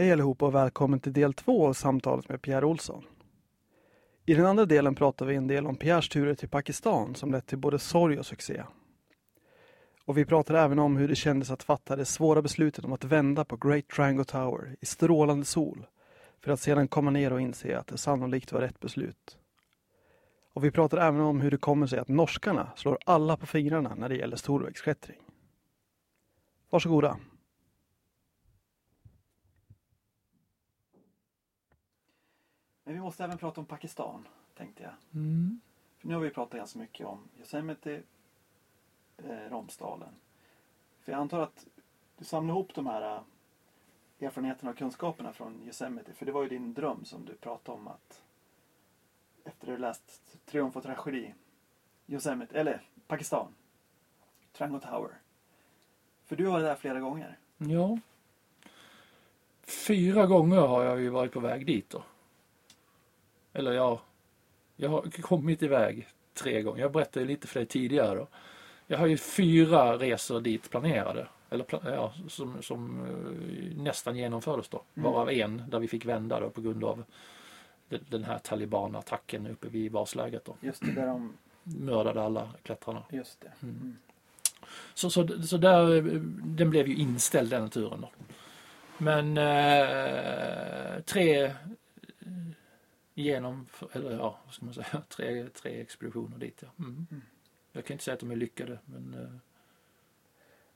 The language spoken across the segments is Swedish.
Hej allihopa och välkommen till del två av samtalet med Pierre Olsson. I den andra delen pratar vi en del om Pierres turer till Pakistan som lett till både sorg och succé. Och vi pratar även om hur det kändes att fatta det svåra beslutet om att vända på Great Triangle Tower i strålande sol för att sedan komma ner och inse att det sannolikt var rätt beslut. Och vi pratar även om hur det kommer sig att norskarna slår alla på fingrarna när det gäller storvägsklättring. Varsågoda. Men vi måste även prata om Pakistan, tänkte jag. Mm. För nu har vi pratat ganska mycket om Yosemite, eh, Romsdalen. För jag antar att du samlar ihop de här eh, erfarenheterna och kunskaperna från Yosemite. För det var ju din dröm som du pratade om att efter att du läst Triumf och tragedi, Yosemite, eller Pakistan, Triangle Tower. För du har varit där flera gånger. Ja. Fyra gånger har jag ju varit på väg dit då. Eller ja, jag har kommit iväg tre gånger. Jag berättade lite för dig tidigare då. Jag har ju fyra resor dit planerade. Eller ja, som, som eh, nästan genomfördes då. Mm. Varav en där vi fick vända då på grund av de- den här talibanattacken uppe vid basläget då. Just det, där de, Mördade alla klättrarna. just det. Mm. Så, så, så där, eh, den blev ju inställd den turen då. Men eh, tre genom, eller ja, vad ska man säga, tre, tre expeditioner dit ja. Mm. Mm. Jag kan inte säga att de är lyckade men, eh,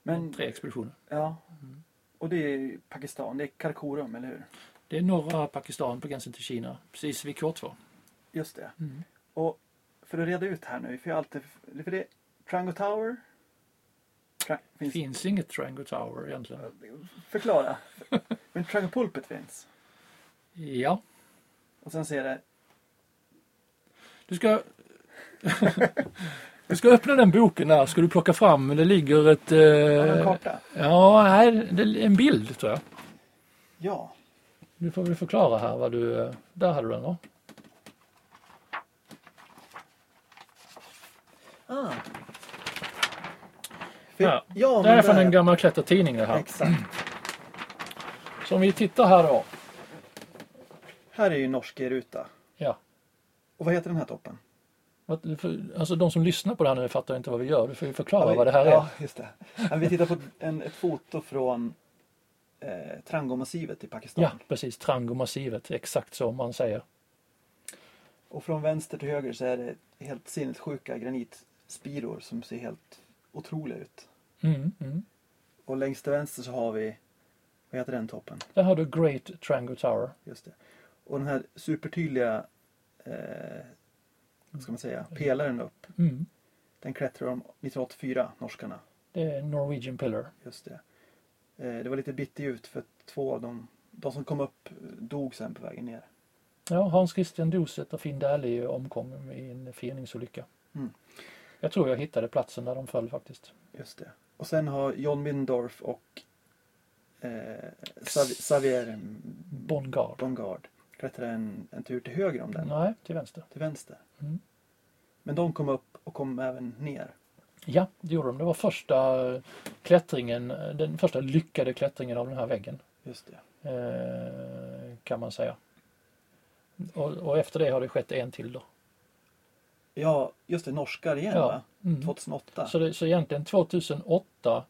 Men, tre expeditioner. ja. Mm. Och det är Pakistan, det är Karakorum, eller hur? Det är norra Pakistan på gränsen till Kina, precis vid K2. Just det. Mm. Och för att reda ut här nu, för jag alltid, för det är Triangle Tower. Tra, finns, finns inget Triangle Tower egentligen. Förklara. Men Triangle Pulpit finns. Ja, Och sen ser det, du ska Du ska öppna den boken där, ska du plocka fram, det ligger ett... du en Eh, karta? ja, nej, det är en bild tror jag. Ja. Du får väl förklara här vad du... eh, Där hade du den då. Ah. För, Ja. ja, Det här är från en gammal klättertidning det här. Exakt. Så om vi tittar här då. Här är ju Norske-ruta. Ja. Och vad heter den här toppen? Alltså de som lyssnar på det här nu fattar inte vad vi gör. Du får ju förklara Ja, vad det här är. Ja, just det. Ja, vi tittar på en, ett foto från eh, Trango-massivet i Pakistan. Ja, precis. Trango-massivet. Exakt så man säger. Och från vänster till höger så är det helt sinnessjuka granitspiror som ser helt otroliga ut. Mm, mm. Och längst till vänster så har vi, vad heter den toppen? Där har du Great Trango Tower. Just det. Och den här supertydliga, eh, vad ska man säga, pelaren upp. Mm. Den klättrar de 1984, norskarna. Det är Norwegian Pillar. Just det. Eh, det var lite bitterljuvt för två av dem, de som kom upp, eh, dog sen på vägen ner. Ja, Hans Christian Doset och Finn Dählie omkom i en firningsolycka. Mm. Jag tror jag hittade platsen där de föll faktiskt. Just det. Och sen har John Mindorf och eh, Xavier Bongard. Bongard klättrat en, en tur till höger om den, Nej, till vänster. till vänster. Mm. Men de kom upp och kom även ner. Ja, det gjorde de. Det var första klättringen, den första lyckade klättringen av den här väggen. Just det. Eh, kan man säga. Och, och efter det har det skett en till då. Ja, just det, norskar igen Ja. va? Mm. 2008. Så, det, så egentligen 2008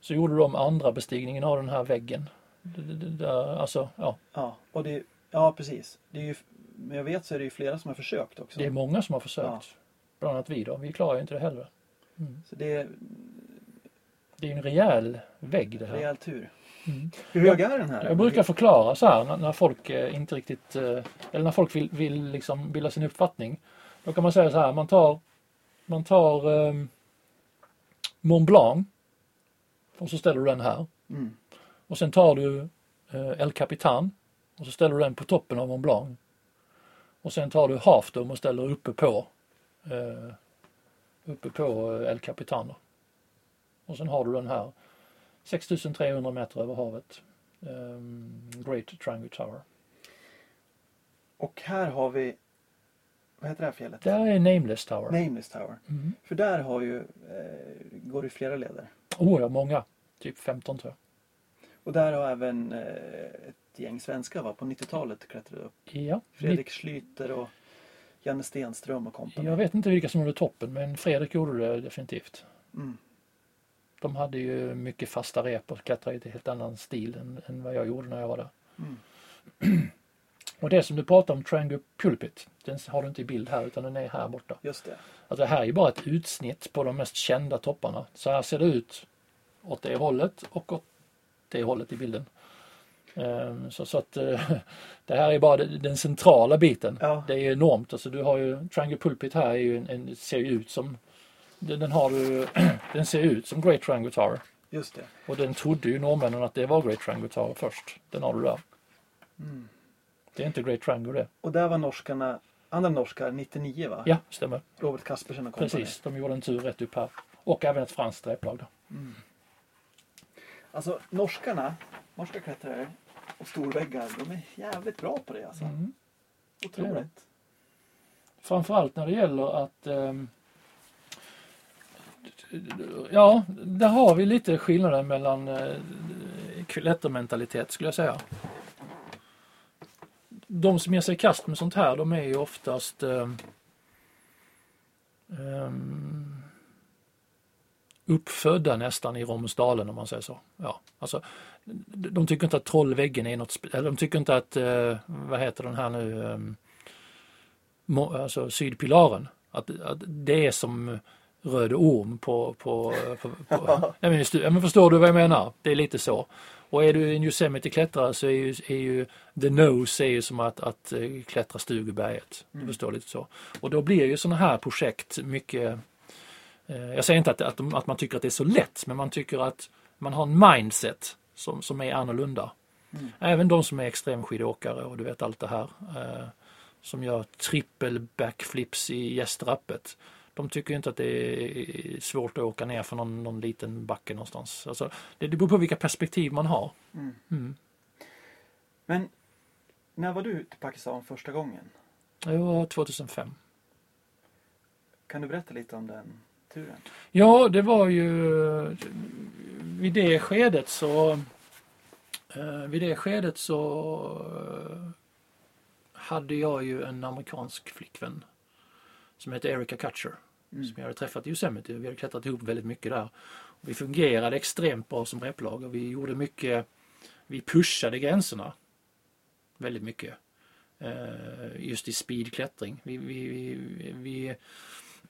så gjorde de andra bestigningen av den här väggen. Där, alltså, ja, Ja, och det, ja precis. Det är ju, men jag vet så är det ju flera som har försökt också. det är många som har försökt. Bland annat vi då. Vi klarar ju inte det heller. Mm. Så det är Det är en rejäl vägg det här. rejäl tur. Mm. Hur hög är den här? Jag brukar förklara så här när, när folk eh, inte riktigt, eh, eller när folk vill, vill liksom bilda sin uppfattning. Då kan man säga så här, man tar, man tar eh, Mont Blanc och så ställer du den här. Mm. Och sen tar du eh, El Capitan och så ställer du den på toppen av Mont Blanc. Och sen tar du Half Dome och ställer uppe på eh, uppe på eh, El Capitan. Då. Och sen har du den här 6300 meter över havet. ehm, Great Triangle Tower. Och här har vi, vad heter det här fjället? Där är Nameless Tower. Nameless Tower. Mm. För där har ju, eh, går det flera leder. Oh ja, många. Typ 15 tror jag. Och där har även eh, ett gäng svenskar va, på 90-talet klättrat upp. Ja, Fredrik Schlyter och Janne Stenström och kompani. jag vet inte vilka som gjorde toppen men Fredrik gjorde det definitivt. Mm. De hade ju mycket fasta rep och klättrade i en helt annan stil än, än vad jag gjorde när jag var där. Mm. Och det som du pratar om, Triangle Pulpit, den har du inte i bild här utan den är här borta. Just det. Alltså det här är ju bara ett utsnitt på de mest kända topparna. Så här ser det ut åt det hållet och åt det hållet i bilden. Ehm, Så, så att eh, det här är bara den centrala biten. Ja. Det är enormt. Alltså du har ju Triangle Pulpit här är ju en, en, ser ju ut som den, har du, den ser ut som Great Triangle Tower. Just det. Och den trodde ju norrmännen att det var Great Triangle Tower först. Den har du där. Mm. Det är inte Great Triangle det. Och där var norskarna, andra norskar 99 va? Ja, stämmer. Robert Kaspersen och kompani. Precis. De gjorde en tur rätt upp här. Och även ett franskt replag. då. Mm. Alltså norskarna, norska klättrare och storväggar, de är jävligt bra på det alltså. Mm. Otroligt. Framförallt när det gäller att ehm, Ja, där har vi lite skillnaden mellan eh, klättermentalitet skulle jag säga. De som ger sig i kast med sånt här, de är ju oftast ehm, ehm, uppfödda nästan i Romsdalen om man säger så. Ja, alltså, de tycker inte att Trollväggen är något, eller de tycker inte att, eh, vad heter den här nu, ehm, må- alltså sydpilaren. Att, att det är som Röde Orm på... på, på, på ja, men, ja, men förstår du vad jag menar? Det är lite så. Och är du en Yosemite-klättrare så är ju, är ju the nose är ju som att, att eh, klättra Stugeberget. Du Mm. förstår lite så. Och då blir ju sådana här projekt mycket... Eh, jag säger inte att, att, att man tycker att det är så lätt, men man tycker att man har en mindset som, som är annorlunda. Mm. Även de som är extremskidåkare och du vet allt det här. Eh, som gör trippel backflips i gästrappet. De tycker inte att det är svårt att åka ner för någon, någon liten backe någonstans. Alltså, det, det beror på vilka perspektiv man har. Mm. Mm. Men när var du till Pakistan första gången? Det var 2005. Kan du berätta lite om den turen? Ja, det var ju vid det skedet så eh, vid det skedet så eh, hade jag ju en amerikansk flickvän som hette Erica Kutcher Mm. som jag hade träffat i Yosemite. Vi hade klättrat ihop väldigt mycket där. Vi fungerade extremt bra som replag och vi gjorde mycket, vi pushade gränserna väldigt mycket. Eh, just i speedklättring. Vi, vi, vi, vi,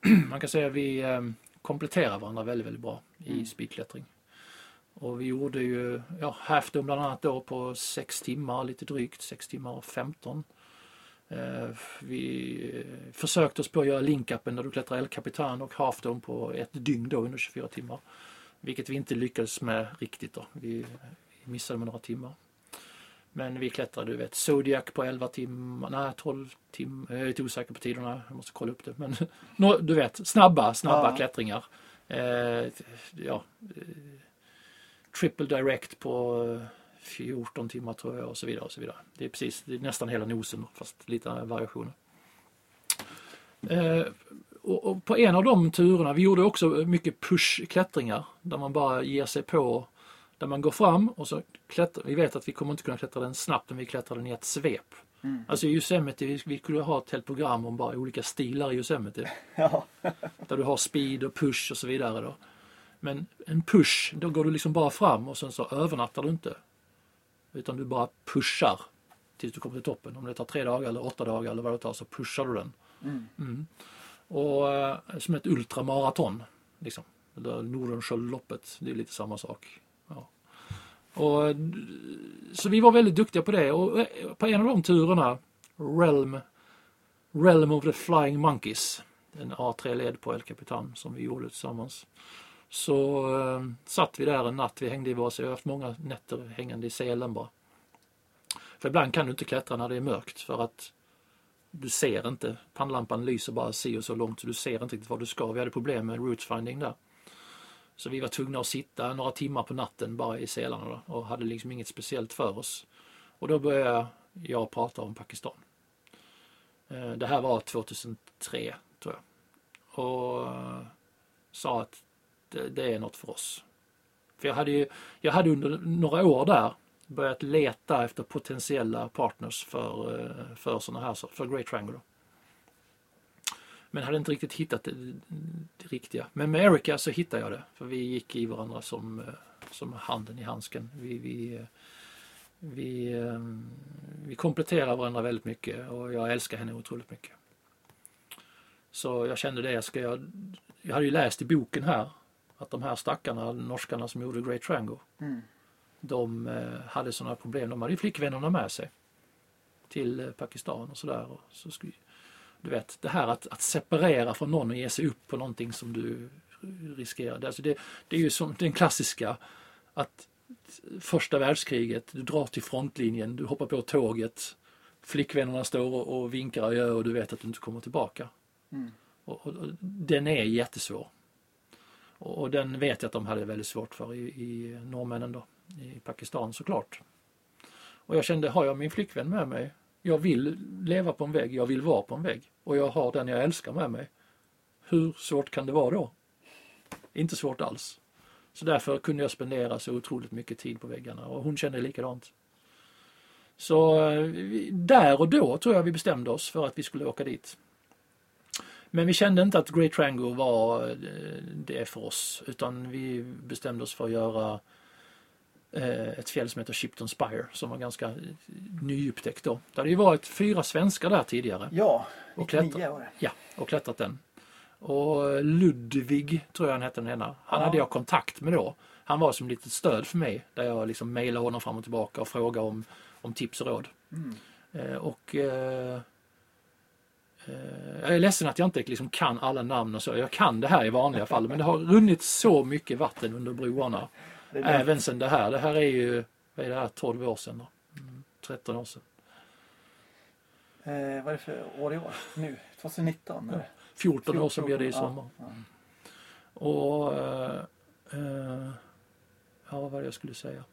man kan säga att vi eh, kompletterar varandra väldigt, väldigt bra i Mm. speedklättring. Och vi gjorde ju ja, half dome bland annat då på 6 timmar, lite drygt, 6 timmar och 15. Eh, vi försökte oss på att göra link-upen där du klättrar El Capitan och half dome på ett dygn då under 24 timmar. Vilket vi inte lyckades med riktigt då. Vi, vi missade med några timmar. Men vi klättrade, du vet, Zodiac på 11 timmar, nej 12 timmar, jag är lite osäker på tiderna, jag måste kolla upp det. Men du vet, snabba, snabba Ja. klättringar. Eh, ja, eh, triple direct på eh, 14 timmar tror jag och så vidare. och så vidare. Det är precis, det är nästan hela nosen fast lite variationer. Eh, och, och på en av de turerna, vi gjorde också mycket push-klättringar där man bara ger sig på, där man går fram och så klättrar, vi vet att vi kommer inte kunna klättra den snabbt men vi klättrar den i ett svep. Mm. Alltså i Yosemite, vi, vi skulle ha ett helt program om bara olika stilar i Yosemite. Ja. Där du har speed och push och så vidare då. Men en push, då går du liksom bara fram och sen så övernattar du inte. Utan du bara pushar tills du kommer till toppen. Om det tar tre dagar eller åtta dagar eller vad det tar så pushar du den. Mm. Mm. Och eh, som ett ultramaraton. Liksom. Nordenskiöldloppet, det är lite samma sak. Och, så vi var väldigt duktiga på det och eh, på en av de turerna, Realm, Realm of the Flying Monkeys, en A3-led på El Capitan som vi gjorde tillsammans. Så eh, satt vi där en natt, vi hängde i våra, så jag har haft många nätter hängande i selen bara. För ibland kan du inte klättra när det är mörkt för att du ser inte. Pannlampan lyser bara si och så långt så du ser inte riktigt var du ska. Vi hade problem med route finding där. Så vi var tvungna att sitta några timmar på natten bara i selarna då, och hade liksom inget speciellt för oss. Och då började jag prata om Pakistan. Eh, det här var 2003 tror jag. Och eh, sa att det, det är något för oss. För jag hade, ju, jag hade under några år där börjat leta efter potentiella partners för, eh, för sådana här för Great Triangle. Men hade inte riktigt hittat det, det, riktiga. Men med Erica så hittade jag det. För vi gick i varandra som, eh, som handen i handsken. Vi, vi, eh, vi, vi kompletterar varandra väldigt mycket och jag älskar henne otroligt mycket. Så jag kände det, ska jag, jag hade ju läst i boken här att de här stackarna, norskarna som gjorde Great Triangle, mm. de eh, hade sådana problem. De hade ju flickvännerna med sig till eh, Pakistan och sådär. Så du vet, det här att, att separera från någon och ge sig upp på någonting som du riskerar. Alltså det, det är ju som den klassiska att första världskriget, du drar till frontlinjen, du hoppar på tåget, flickvännerna står och, och vinkar och gör och du vet att du inte kommer tillbaka. Mm. Och, och, och, den är jättesvår. Och, och, den vet jag att de hade väldigt svårt för i, i norrmännen då, i Pakistan såklart. Och jag kände, har jag min flickvän med mig, jag vill leva på en vägg, jag vill vara på en vägg och jag har den jag älskar med mig. Hur svårt kan det vara då? Inte svårt alls. Så därför kunde jag spendera så otroligt mycket tid på väggarna och hon kände likadant. Så eh, där och då tror jag vi bestämde oss för att vi skulle åka dit. Men vi kände inte att Great Triangle var eh, det för oss utan vi bestämde oss för att göra ett fjäll som heter Shipton Spire som var ganska nyupptäckt då. Det hade ju varit fyra svenskar där tidigare. Ja, 99 var det. Ja, och klättrat den. Och Ludvig tror jag han hette den ena. Han ja. hade jag kontakt med då. Han var som lite stöd för mig där jag liksom mejlade honom fram och tillbaka och frågade om, om tips och råd. Mm. Eh, och eh, Eh, jag är ledsen att jag inte liksom kan alla namn och så. Jag kan det här i vanliga fall men det har runnit så mycket vatten under broarna. Även sen det här. Det här är ju, vad är det här, 12 år sedan? Mm, 13 år sedan. Eh, vad är det för år i år? Nu? 2019? Ja, 14 år sedan blir det i sommar. Ja, ja. Och eh, eh, ja, vad var det jag skulle säga?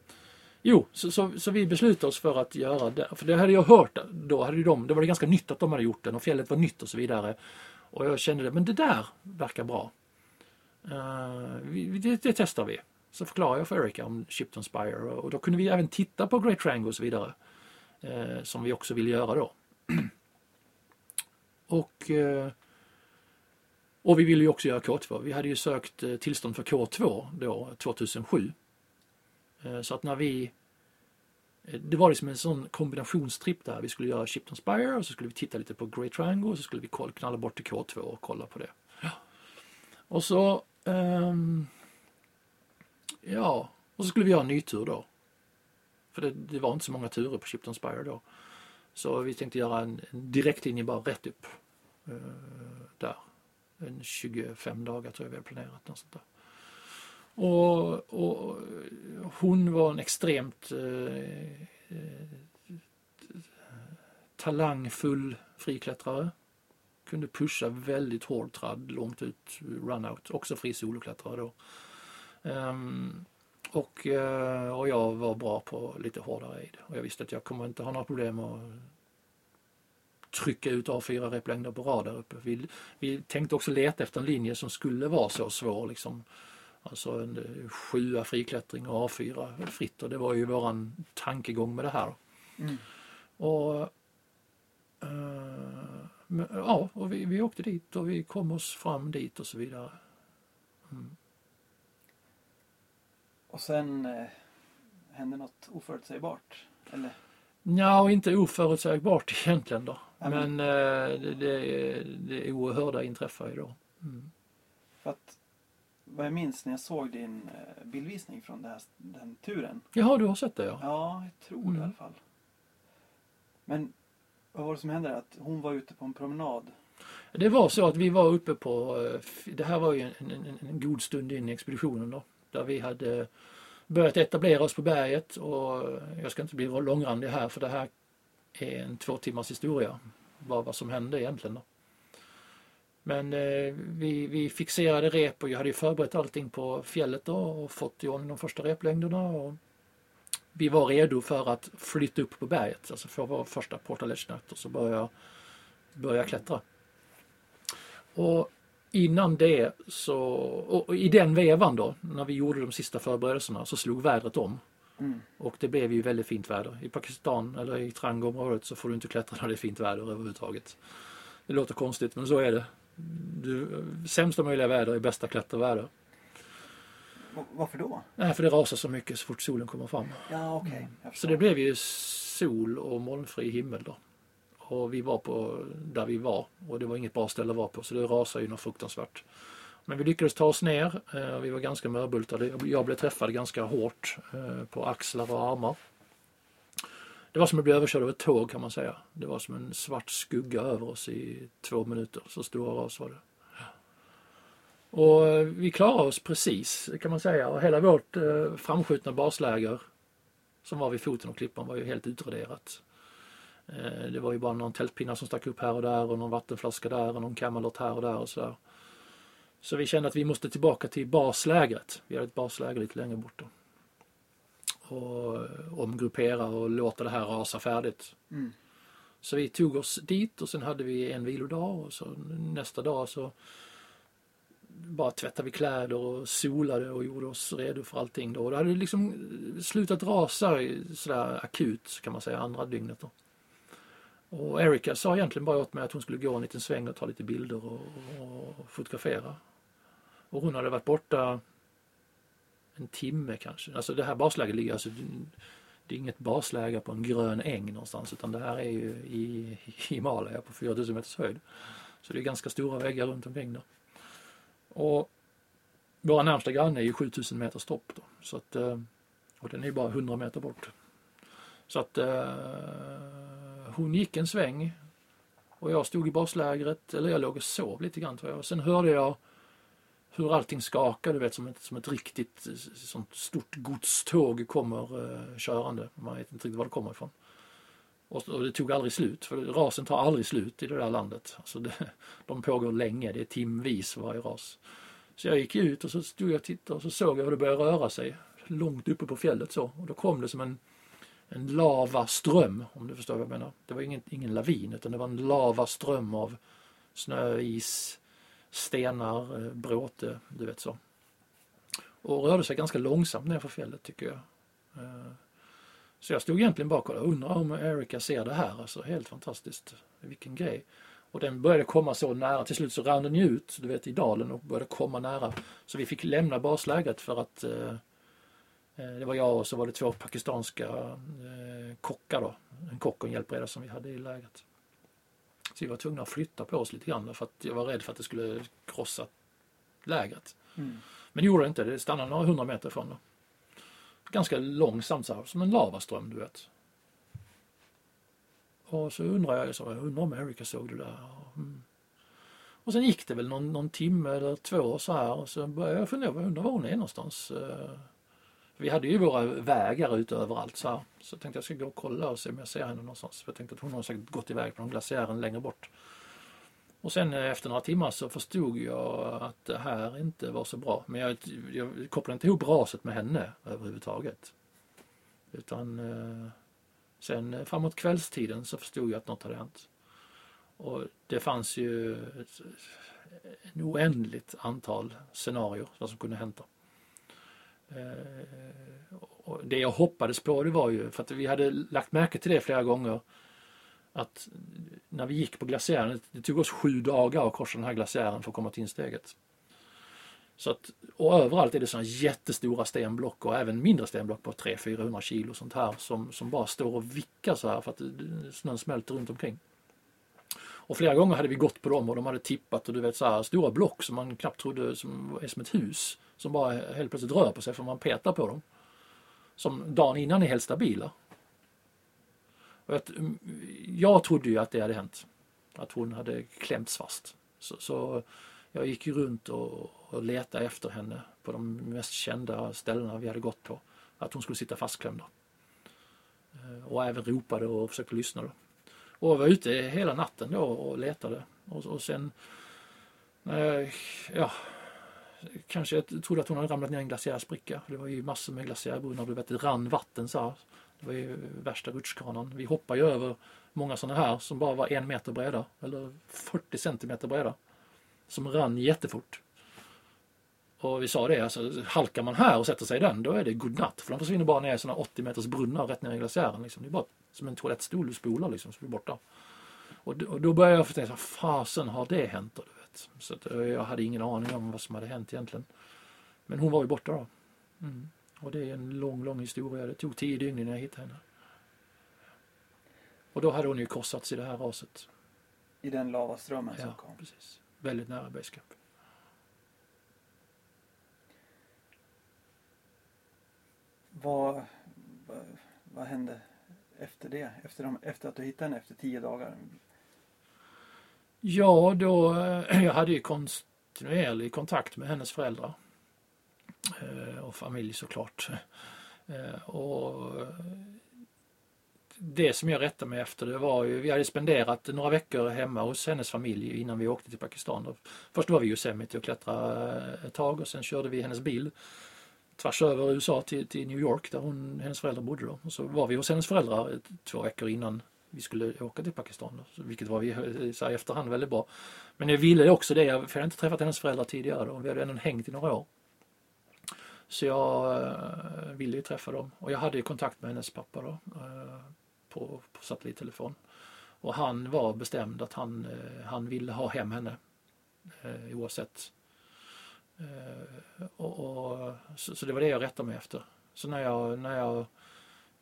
Jo, så, så, så, vi beslutade oss för att göra det. För det hade jag hört då, hade de, det var det ganska nytt att de hade gjort den och fjället var nytt och så vidare. Och jag kände det, men det där verkar bra. Uh, vi, det, det, testar vi. Så förklarade jag för Erika om Shipton Spire och då kunde vi även titta på Great Triangle och så vidare. Uh, som vi också ville göra då. och uh, och vi ville ju också göra K2. Vi hade ju sökt tillstånd för K2 då 2007. Eh, så att när vi eh, det var liksom en sån kombinationstripp där vi skulle göra Shipton Spire och så skulle vi titta lite på Great Triangle och så skulle vi knalla bort till K2 och kolla på det. Ja. Och så um, Ja, och så skulle vi göra en ny tur då. För det, det, var inte så många turer på Shipton Spire då. Så vi tänkte göra en, en direktlinje bara rätt upp. Uh, där. En 25 dagar tror jag vi hade planerat. Något sånt där. Och, och hon var en extremt eh, eh talangfull friklättrare. Kunde pusha väldigt hård tradd långt ut, runout. Också fri soloklättrare då. Um, och, uh, och jag var bra på lite hårdare aid. Och jag visste att jag kommer inte ha några problem att trycka ut A4 replängder på rad där uppe. Vi, vi tänkte också leta efter en linje som skulle vara så svår liksom Alltså en eh, sjua friklättring och A4 fritt och det var ju våran tankegång med det här. Mm. Och uh, men, Ja, och vi, vi åkte dit och vi kom oss fram dit och så vidare. Mm. Och sen eh, hände något oförutsägbart? Eller? Ja, inte oförutsägbart egentligen då. Mm. Men eh, det, det, det oerhörda inträffade ju då. Mm. För att vad jag minns när jag såg din eh, bildvisning från här, den turen. Jaha, du har sett det ja. Ja, jag tror mm. det i alla fall. Men vad var det som hände? Att hon var ute på en promenad? Det var så att vi var uppe på, eh, det här var ju en, en, en god stund in i expeditionen då. Där vi hade börjat etablera oss på berget och jag ska inte bli långrandig här för det här är en två timmars historia. Vad, vad som hände egentligen då. Men eh, vi, vi fixerade rep och jag hade ju förberett allting på fjället då och fått i ordning de första replängderna. Och vi var redo för att flytta upp på berget, alltså för vår första portalage och så börja, börja klättra. Och innan det så, och i den vevan då, när vi gjorde de sista förberedelserna så slog vädret om. Mm. Och det blev ju väldigt fint väder. I Pakistan eller i Trang-området så får du inte klättra när det är fint väder överhuvudtaget. Det låter konstigt men så är det. Du, sämsta möjliga väder är bästa klätterväder. Varför då? Nej, för det rasar så mycket så fort solen kommer fram. Ja, okej. Så det blev ju sol och molnfri himmel då. Och vi var på där vi var och det var inget bra ställe att vara på så det rasade ju något fruktansvärt. Men vi lyckades ta oss ner. Eh, vi var ganska mörbultade. Jag blev träffad ganska hårt eh, på axlar och armar. Det var som att bli överkörd av ett tåg kan man säga. Det var som en svart skugga över oss i två minuter. Så stora ras var det. Och eh, vi klarade oss precis kan man säga. Och hela vårt framskjutna basläger som var vid foten av klippan var ju helt utraderat. Det var ju bara någon tältpinna som stack upp här och där och någon vattenflaska där och någon Camelot här och där och sådär. Så vi kände att vi måste tillbaka till baslägret. Vi hade ett basläger lite längre bort då. Och eh, omgruppera och låta det här rasa färdigt. Mm. Så vi tog oss dit och sen hade vi en vilodag och så nästa dag så bara tvättade vi kläder och solade och gjorde oss redo för allting då. Och det hade liksom slutat rasa sådär akut kan man säga andra dygnet då. Och Erika sa egentligen bara åt mig att hon skulle gå en liten sväng och ta lite bilder och, och fotografera. Och hon hade varit borta en timme kanske. Alltså det här basläget ligger alltså det är inget basläge på en grön äng någonstans utan det här är ju i Himalaya på 4000 meters höjd. Så det är ganska stora väggar runt omkring där. Och våra närmsta granne är ju 7000 meters topp då. Så att, eh, och den är ju bara 100 meter bort. Så att eh, hon gick en sväng och jag stod i baslägret, eller jag låg och sov lite grann tror jag. Sen hörde jag hur allting skakar, du vet som ett, som ett riktigt eh, sånt stort godståg kommer uh, körande. Man vet inte riktigt var det kommer ifrån. Och, och, det tog aldrig slut, för rasen tar aldrig slut i det där landet. Alltså det, de pågår länge, det är timvis varje ras. Så jag gick ut och så stod jag och tittade och så såg jag hur det började röra sig långt uppe på fjället så. Och då kom det som en, en lavaström, om du förstår vad jag menar. Det var ingen, ingen lavin utan det var en lavaström av snö, is, stenar, eh, bråte, du vet så. Och rörde sig ganska långsamt ner för fjället tycker jag. Eh, så jag stod egentligen bara och kollade, undrar om Erika ser det här. Alltså helt fantastiskt. Vilken grej. Och den började komma så nära. Till slut så rann den ju ut, du vet i dalen och började komma nära. Så vi fick lämna baslägret för att eh det var jag och så var det två pakistanska eh, kockar då. En kock och en hjälpreda som vi hade i lägret. Så vi var tvungna att flytta på oss lite grann för att jag var rädd för att det skulle krossa lägret. Mm. Men det gjorde det inte, det stannade några hundra meter ifrån. Då. Ganska långsamt så här, som en lavaström du vet. Och så undrar jag, så, jag undrar om Erika såg det där. Mm. Och sen gick det väl någon, någon timme eller två så här och så började jag fundera, undrar var hon är någonstans. Eh, vi hade ju våra vägar ute överallt så här. Så jag tänkte jag ska gå och kolla och se om jag ser henne någonstans. För jag tänkte att hon har säkert gått iväg på någon glaciären längre bort. Och sen eh, efter några timmar så förstod jag att det här inte var så bra. Men jag, jag kopplade inte ihop raset med henne överhuvudtaget. Utan eh, sen framåt kvällstiden så förstod jag att något hade hänt. Och det fanns ju ett, ett oändligt antal scenarier vad som kunde hända. Eh, och det jag hoppades på det var ju, för att vi hade lagt märke till det flera gånger, att när vi gick på glaciären, det tog oss sju dagar att korsa den här glaciären för att komma till insteget. Så att, och överallt är det sådana jättestora stenblock och även mindre stenblock på 300-400 kilo sånt här som, som bara står och vickar så här för att snön smälter runt omkring. Och flera gånger hade vi gått på dem och de hade tippat och du vet så här stora block som man knappt trodde som är som ett hus som bara helt plötsligt rör på sig för man petar på dem. Som dagen innan är helt stabila. Och att, mm, jag trodde ju att det hade hänt. Att hon hade klämts fast. Så, så jag gick ju runt och, och letade efter henne på de mest kända ställena vi hade gått på. Att hon skulle sitta fastklämd. Eh, och även ropade och försökte lyssna. Då. Och var ute hela natten då och letade. Och, och sen, eh, ja, kanske jag trodde att hon hade ramlat ner i en glaciärspricka. Det var ju massor med glaciärbrunnar, det rann vatten så här. Det var ju värsta rutschkanan. Vi hoppade ju över många sådana här som bara var en meter breda eller 40 centimeter breda. som rann jättefort. Och vi sa det, alltså halkar man här och sätter sig i den, då är det godnatt. För de försvinner bara ner i sådana 80 meters brunnar rätt ner i glaciären. Liksom. Det är bara som en toalettstol du spolar liksom, så är du borta. Och, och då började jag tänka, fasen har det hänt så att, eh, jag hade ingen aning om vad som hade hänt egentligen. Men hon var ju borta då. Mm. Och det är en lång, lång historia. Det tog tio dygn innan jag hittade henne. Och då hade hon ju korsats i det här raset. I den lavaströmmen Ja, som kom. precis. Väldigt nära basecamp. Vad, vad, vad hände efter det? Efter, de, efter att du hittade henne efter tio dagar? Ja, då, eh, jag hade ju kontinuerlig kontakt med hennes föräldrar. Eh, och familj såklart. Eh, och det som jag rättade mig efter det var ju, vi hade spenderat några veckor hemma hos hennes familj innan vi åkte till Pakistan. Först var vi i Yosemite och klättrade ett tag och sen körde vi hennes bil tvärs över USA till, till New York där hon, hennes föräldrar bodde då. Och så var vi hos hennes föräldrar två veckor innan vi skulle åka till Pakistan. Vilket var vi eh, så här, i efterhand väldigt bra. Men jag ville också det, för jag hade inte träffat hennes föräldrar tidigare och Vi hade ändå hängt i några år. Så jag eh, ville ju träffa dem. Och jag hade ju kontakt med hennes pappa då. Eh, på, på satellittelefon. Och han var bestämd att han, eh, han ville ha hem henne. Eh, oavsett. Eh, och, och, så, så det var det jag rättade mig efter. Så när jag, när jag,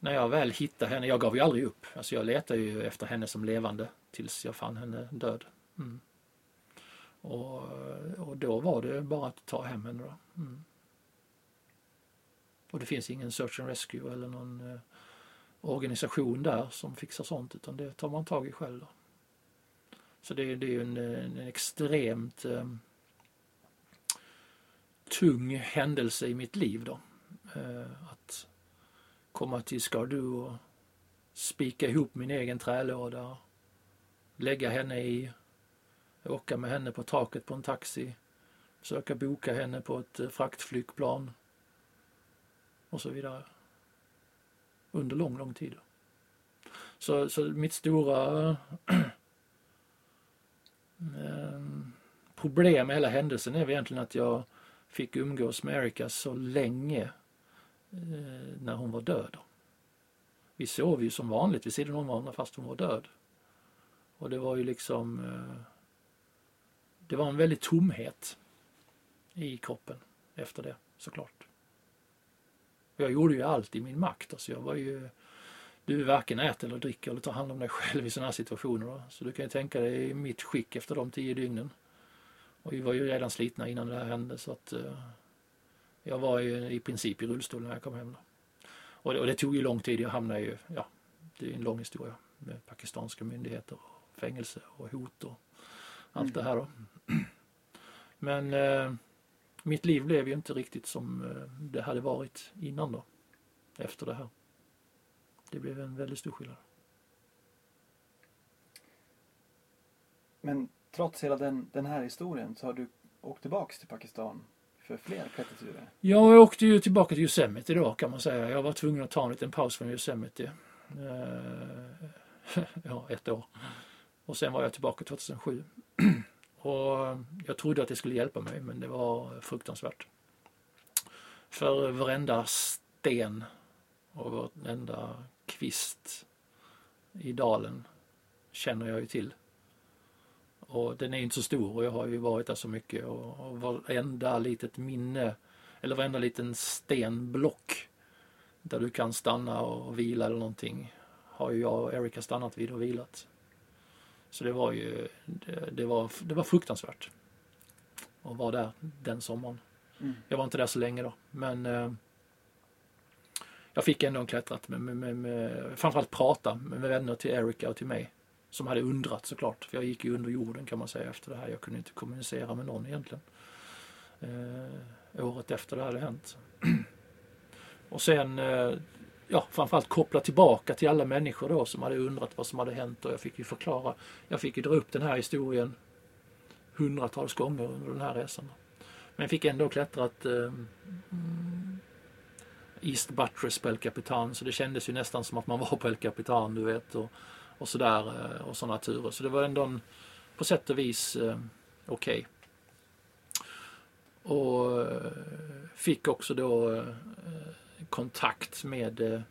när jag väl hittade henne, jag gav ju aldrig upp. Alltså jag letade ju efter henne som levande tills jag fann henne död. Mm. Och, och då var det bara att ta hem henne då. Mm. Och det finns ingen search and rescue eller någon eh, organisation där som fixar sånt utan det tar man tag i själv. Då. Så det, det är ju en, en extremt eh, tung händelse i mitt liv då. Eh, att komma till Skardu och spika ihop min egen trälåda, lägga henne i, åka med henne på taket på en taxi, försöka boka henne på ett eh, fraktflygplan och så vidare. Under lång, lång tid. Så, så mitt stora ehm, problem med hela händelsen är väl egentligen att jag fick umgås med Erika så länge Eh, när hon var död. Vi sov ju som vanligt vid sidan om varandra fast hon var död. Och det var ju liksom eh, det var en väldig tomhet i kroppen efter det såklart. Jag gjorde ju allt i min makt. Alltså jag var ju du varken äter eller dricker eller tar hand om dig själv i sådana här situationer. Då. Så du kan ju tänka dig mitt skick efter de tio dygnen. Och vi var ju redan slitna innan det här hände så att eh, jag var ju i princip i rullstol när jag kom hem. Då. Och, det, och det tog ju lång tid. Jag hamnade ju, ja, det är en lång historia med pakistanska myndigheter och fängelse och hot och allt Mm. det här då. Men eh, mitt liv blev ju inte riktigt som eh, det hade varit innan då. Efter det här. Det blev en väldigt stor skillnad. Men trots hela den, den här historien så har du åkt tillbaks till Pakistan för fler klätterturer. Jag åkte ju tillbaka till Yosemite då kan man säga. Jag var tvungen att ta en liten paus från Yosemite. Eh, ja, ett år. Och sen var jag tillbaka 2007. Och eh, jag trodde att det skulle hjälpa mig men det var fruktansvärt. För varenda sten och varenda kvist i dalen känner jag ju till. Och den är inte så stor och jag har ju varit där så mycket och, och varenda litet minne eller varenda liten stenblock där du kan stanna och vila eller någonting har ju jag och Erika stannat vid och vilat. Så det var ju det, det, var, det var fruktansvärt att vara där den sommaren. Mm. Jag var inte där så länge då men eh, jag fick ändå klättrat med, med, med, med framförallt prata med, med vänner till Erika och till mig som hade undrat såklart. För jag gick ju under jorden kan man säga efter det här. Jag kunde inte kommunicera med någon egentligen. Eh, året efter det hade hänt. och sen eh, ja, framförallt koppla tillbaka till alla människor då som hade undrat vad som hade hänt och jag fick ju förklara. Jag fick ju dra upp den här historien hundratals gånger under den här resan. Men jag fick ändå klättrat eh, East Buttress på El Capitan så det kändes ju nästan som att man var på El Capitan du vet och, och sådär eh, och sådana turer. Så det var ändå en, på sätt och vis eh, okej. och eh, fick också då eh, kontakt med eh,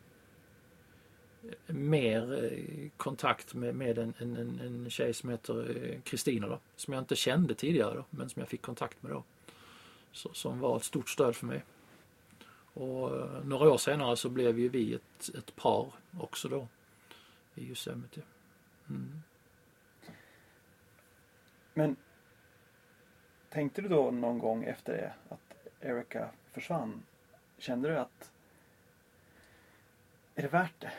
mer eh, kontakt med, med en, en, en, en tjej som heter Kristina då, som jag inte kände tidigare då, men som jag fick kontakt med då. Så, som var ett stort stöd för mig. Och några år senare så blev ju vi ett, ett par också då i Yosemite. Mm. Men tänkte du då någon gång efter det att Erika försvann? Kände du att är det värt det?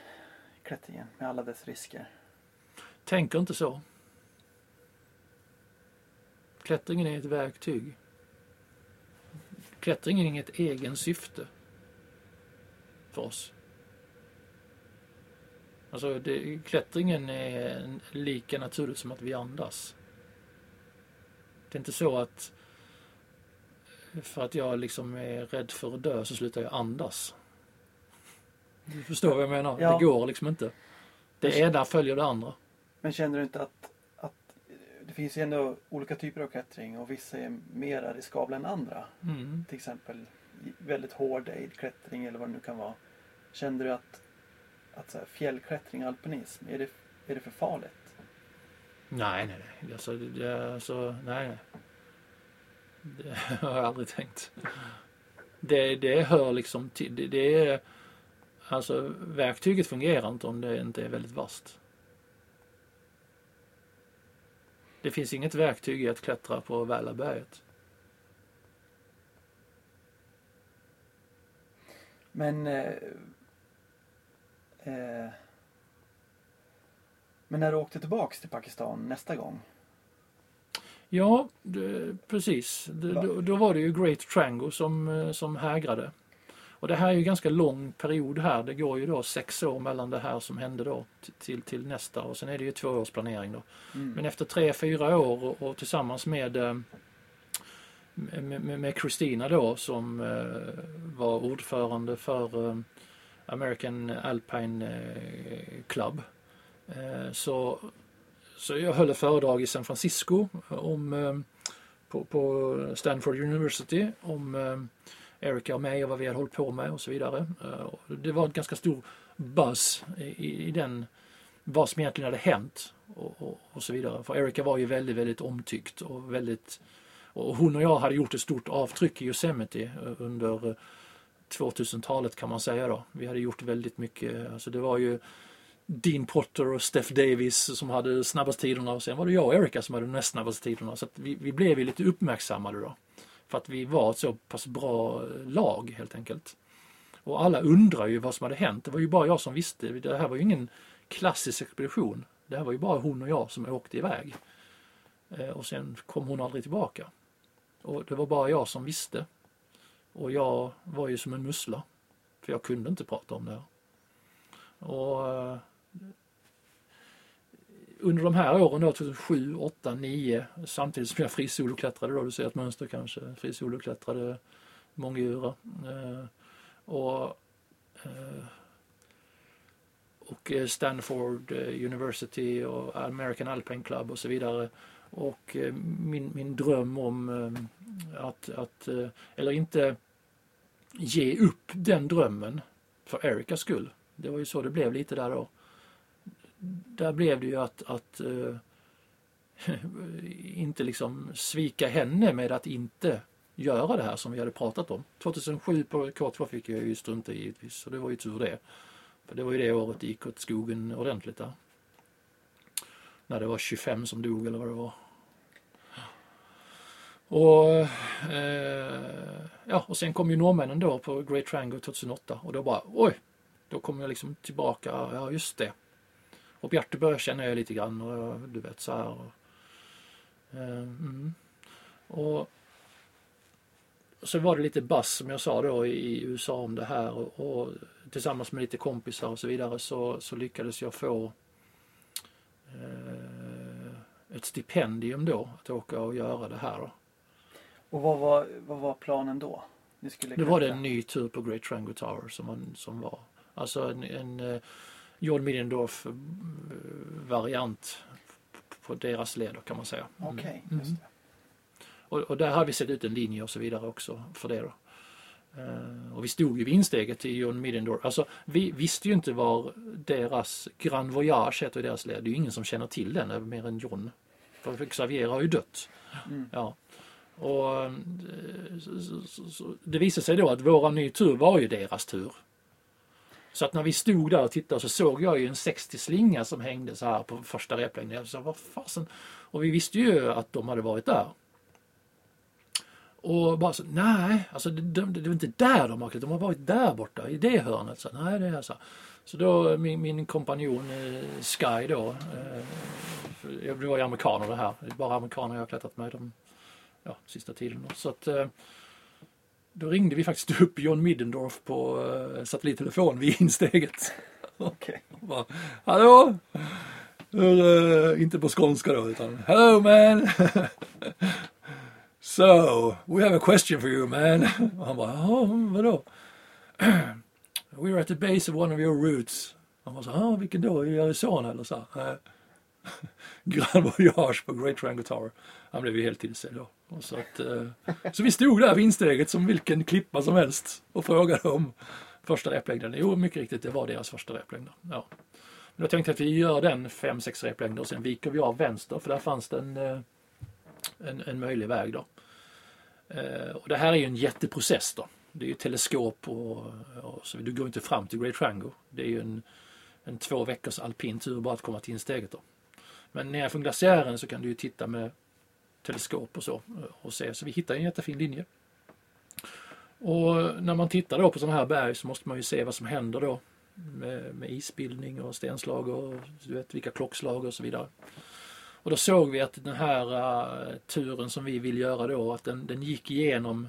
Klättringen med alla dess risker. Tänker inte så. Klättringen är ett verktyg. Klättringen är inget egen syfte för oss. Alltså det, klättringen är lika naturligt som att vi andas. Det är inte så att för att jag liksom är rädd för att dö så slutar jag andas. Du förstår vad jag menar? Ja. Det går liksom inte. Det ena följer det andra. Men känner du inte att, att det finns ju ändå olika typer av klättring och vissa är mer riskabla än andra? Mm. Till exempel väldigt hård aid-klättring eller vad det nu kan vara. Kände du att, att så här, fjällklättring, alpinism, är det, är det för farligt? Nej, nej, nej. Alltså, det, alltså, nej, nej. Det har jag aldrig tänkt. Det, det hör liksom till. Det, det är, alltså, verktyget fungerar inte om det inte är väldigt vasst. Det finns inget verktyg i att klättra på Välaberget. Men eh, eh, Men när du åkte tillbaks till Pakistan nästa gång? Ja, det, precis. Det, då, då var det ju Great Trango som, eh, som hägrade. Och det här är ju ganska lång period här. Det går ju då sex år mellan det här som hände då till, till nästa och sen är det ju två års planering då. Mm. Men efter tre, fyra år och, och tillsammans med eh, med, med, med Christina då som eh, var ordförande för eh, American Alpine eh, Club. Eh, så, så jag höll ett föredrag i San Francisco om, eh, på, på Stanford University om Erica och mig och vad vi hade hållit på med och så vidare. Det var en ganska stor buzz i, i den vad som egentligen hade hänt och, och, och så vidare. För Erica var ju väldigt, väldigt omtyckt och väldigt och hon och jag hade gjort ett stort avtryck i Yosemite under 2000-talet kan man säga då. Vi hade gjort väldigt mycket, alltså det var ju Dean Potter och Steph Davis som hade snabbast tiderna och sen var det jag och Erika som hade näst snabbast tiderna. Så att vi, vi blev ju lite uppmärksammade då. För att vi var ett så pass bra lag helt enkelt. Och alla undrar ju vad som hade hänt. Det var ju bara jag som visste. Det här var ju ingen klassisk expedition. Det här var ju bara hon och jag som åkte iväg. Eh, och sen kom hon aldrig tillbaka. Och det var bara jag som visste. Och jag var ju som en mussla. För jag kunde inte prata om det här. Och eh, under de här åren då, 2007, 8, 9, samtidigt som jag frisoloklättrade då, du ser ett mönster kanske, frisoloklättrade månggura. Eh, och eh, och Stanford eh, University och American Alpine Club och så vidare. Och eh, min, min dröm om eh, att, att, eh, eller inte ge upp den drömmen för Ericas skull. Det var ju så det blev lite där då. Där blev det ju att, att inte liksom svika henne med att inte göra det här som vi hade pratat om. 2007 på K2 fick jag ju strunta i givetvis, så det var ju tur det. För det var ju det året det gick åt skogen ordentligt där. När det var 25 som dog eller vad det var. Och, eh, ja, och sen kom ju norrmännen då på Great Triangle 2008 och då bara oj, då kom jag liksom tillbaka, ja just det. Och Bjartebö känner jag lite grann och du vet så här. Och, eh, mm. och så var det lite buzz som jag sa då i USA om det här och, och tillsammans med lite kompisar och så vidare så, så lyckades jag få eh, ett stipendium då att åka och göra det här. Då. Och vad var, vad var planen då? Ni skulle Nu var det en ny tur på Great Triangle Tower som, man, som var alltså en, en eh, John Middendorf eh, variant på deras leder kan man säga. Mm. Okej, Mm. Och, och där har vi sett ut en linje och så vidare också för det då. Eh, och vi stod ju vid insteget till John Middendorf. Alltså vi visste ju inte var deras Grand Voyage heter i deras led. Det är ju ingen som känner till den mer än John. För Xavier har ju dött. Mm. Ja. Och eh, det visade sig då att våran ny tur var ju deras tur. Så att när vi stod där och tittade så såg jag ju en 60 slinga som hängde så här på första replängden. Jag sa, vad fasen? Och vi visste ju att de hade varit där. Och bara så, nej, alltså det, det, det var inte där de har klättrat, de har varit där borta i det hörnet. Så, nej, det är så. Så då min, min kompanjon eh, Sky då, eh, det var ju amerikaner det här, det är bara amerikaner jag har klättrat med de ja, sista tiden. Då. Så att eh, då ringde vi faktiskt upp John Middendorf på eh, satellittelefon vid insteget. Okej. Bara, Hallå! Hur, eh, inte på skånska då utan Hello man! so, we have a question for you man. Och han bara, ja vadå? We're at the base of one of your routes. Han bara, ja vilken då? I Arizona eller så? här? Grand Voyage på Great Triangle Tower. Han blev ju helt till sig då. Och så, att, eh, så vi stod där vid insteget som vilken klippa som helst och frågade om första replängden. Jo, mycket riktigt, det var deras första replängd. Ja. Men då tänkte jag att vi gör den 5-6 replängder och sen viker vi av vänster för där fanns det en, eh, en, en möjlig väg då. Eh, Och det här är ju en jätteprocess då. Det är ju teleskop och, och så du går inte fram till Great Triangle. Det är ju en, en två veckors alpin tur bara att komma till insteget då. Men nerifrån glaciären så kan du ju titta med teleskop och så eh, och se. Så vi hittar en jättefin linje. Och när man tittar då på sådana här berg så måste man ju se vad som händer då med, med isbildning och stenslag och du vet vilka klockslag och så vidare. Och då såg vi att den här uh, turen som vi vill göra då, att den, den gick igenom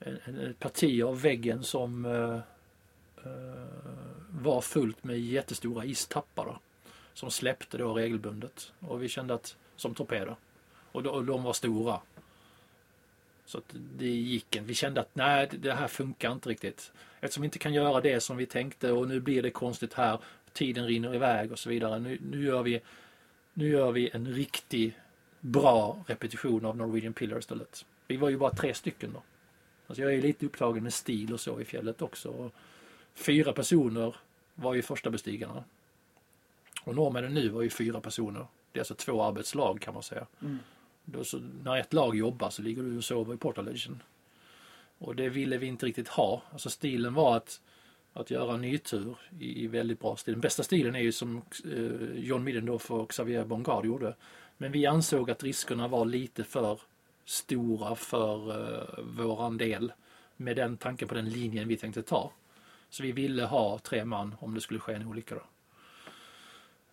ett parti av väggen som uh, uh, var fullt med jättestora istappar. Då, som släppte då regelbundet. Och vi kände att, som torpeder. Och, och de var stora. Så att det gick inte. Vi kände att nej, det här funkar inte riktigt. Eftersom vi inte kan göra det som vi tänkte och nu blir det konstigt här. Tiden rinner iväg och så vidare. Nu, nu, gör, vi, nu gör vi en riktig bra repetition av Norwegian Pillar istället. Vi var ju bara tre stycken då. Alltså jag är lite upptagen med stil och så i fjället också. Fyra personer var ju första bestigarna. Och norrmännen nu var ju fyra personer. Det är alltså två arbetslag kan man säga. Mm. Då så, när ett lag jobbar så ligger du och sover i Portaledgen. Och det ville vi inte riktigt ha. Alltså stilen var att, att göra en nytur i, i väldigt bra stil. Den bästa stilen är ju som eh, John Middendorf och Xavier Bongard gjorde. Men vi ansåg att riskerna var lite för stora för eh, våran del med den tanken på den linjen vi tänkte ta. Så vi ville ha tre man om det skulle ske en olycka. Då.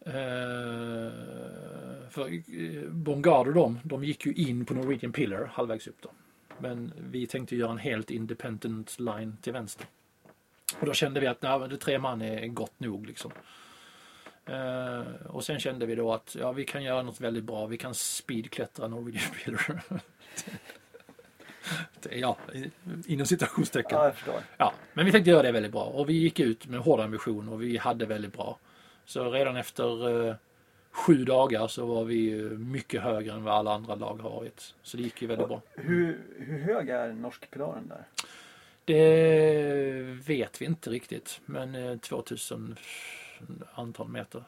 Eh, för eh, Bongard och de, de gick ju in på Norwegian Pillar halvvägs upp då. Men vi tänkte göra en helt independent line till vänster. Och då kände vi att nej, det tre man är gott nog liksom. Eh, och sen kände vi då att ja, vi kan göra något väldigt bra. Vi kan speedklättra Norwegian Pillar. ja, inom citationstecken. Ja. Ja, men vi tänkte göra det väldigt bra och vi gick ut med hård ambition och vi hade väldigt bra. Så redan efter eh, sju dagar så var vi eh, mycket högre än vad alla andra lag har varit. Så det gick ju väldigt bra. Hur, hur hög är norskpilaren där? Det vet vi inte riktigt, men eh, 2000 antal meter.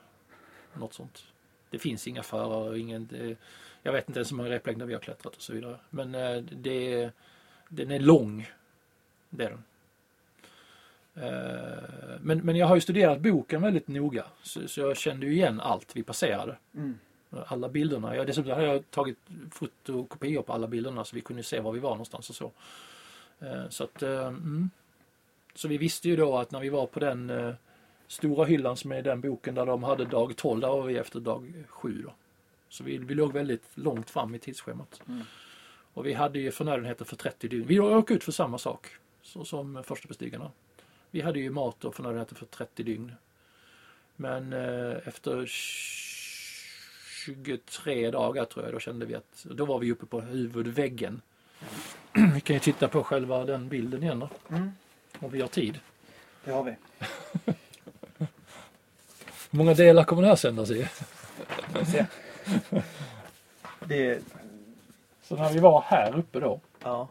Något sånt. Det finns inga förare och ingen... Det, jag vet inte ens hur många replängder vi har klättrat och så vidare. Men eh, det, den är lång. Den. Eh, Men, men jag har ju studerat boken väldigt noga så, så jag kände ju igen allt vi passerade. Mm. Alla bilderna. Jag, dessutom har jag tagit fotokopior på alla bilderna så vi kunde se var vi var någonstans och så. Eh, Så att, eh, mm. Så vi visste ju då att när vi var på den stora hyllan som är den boken där de hade dag 12, där var vi efter dag 7 då. Så vi, vi låg väldigt långt fram i tidsschemat. Mm. Och vi hade ju förnödenheter för 30 dygn. Vi åkte ut för samma sak så som första bestigarna. Vi hade ju mat och förnödenheter för 30 dygn. Men eh, efter 23 dagar tror jag, då kände vi att då var vi uppe på huvudväggen. Vi kan ju titta på själva den bilden igen då, Mm. om vi har tid. Det har vi. Hur många delar kommer det här sändas i? Vi. Det Så när vi var här uppe då, Ja.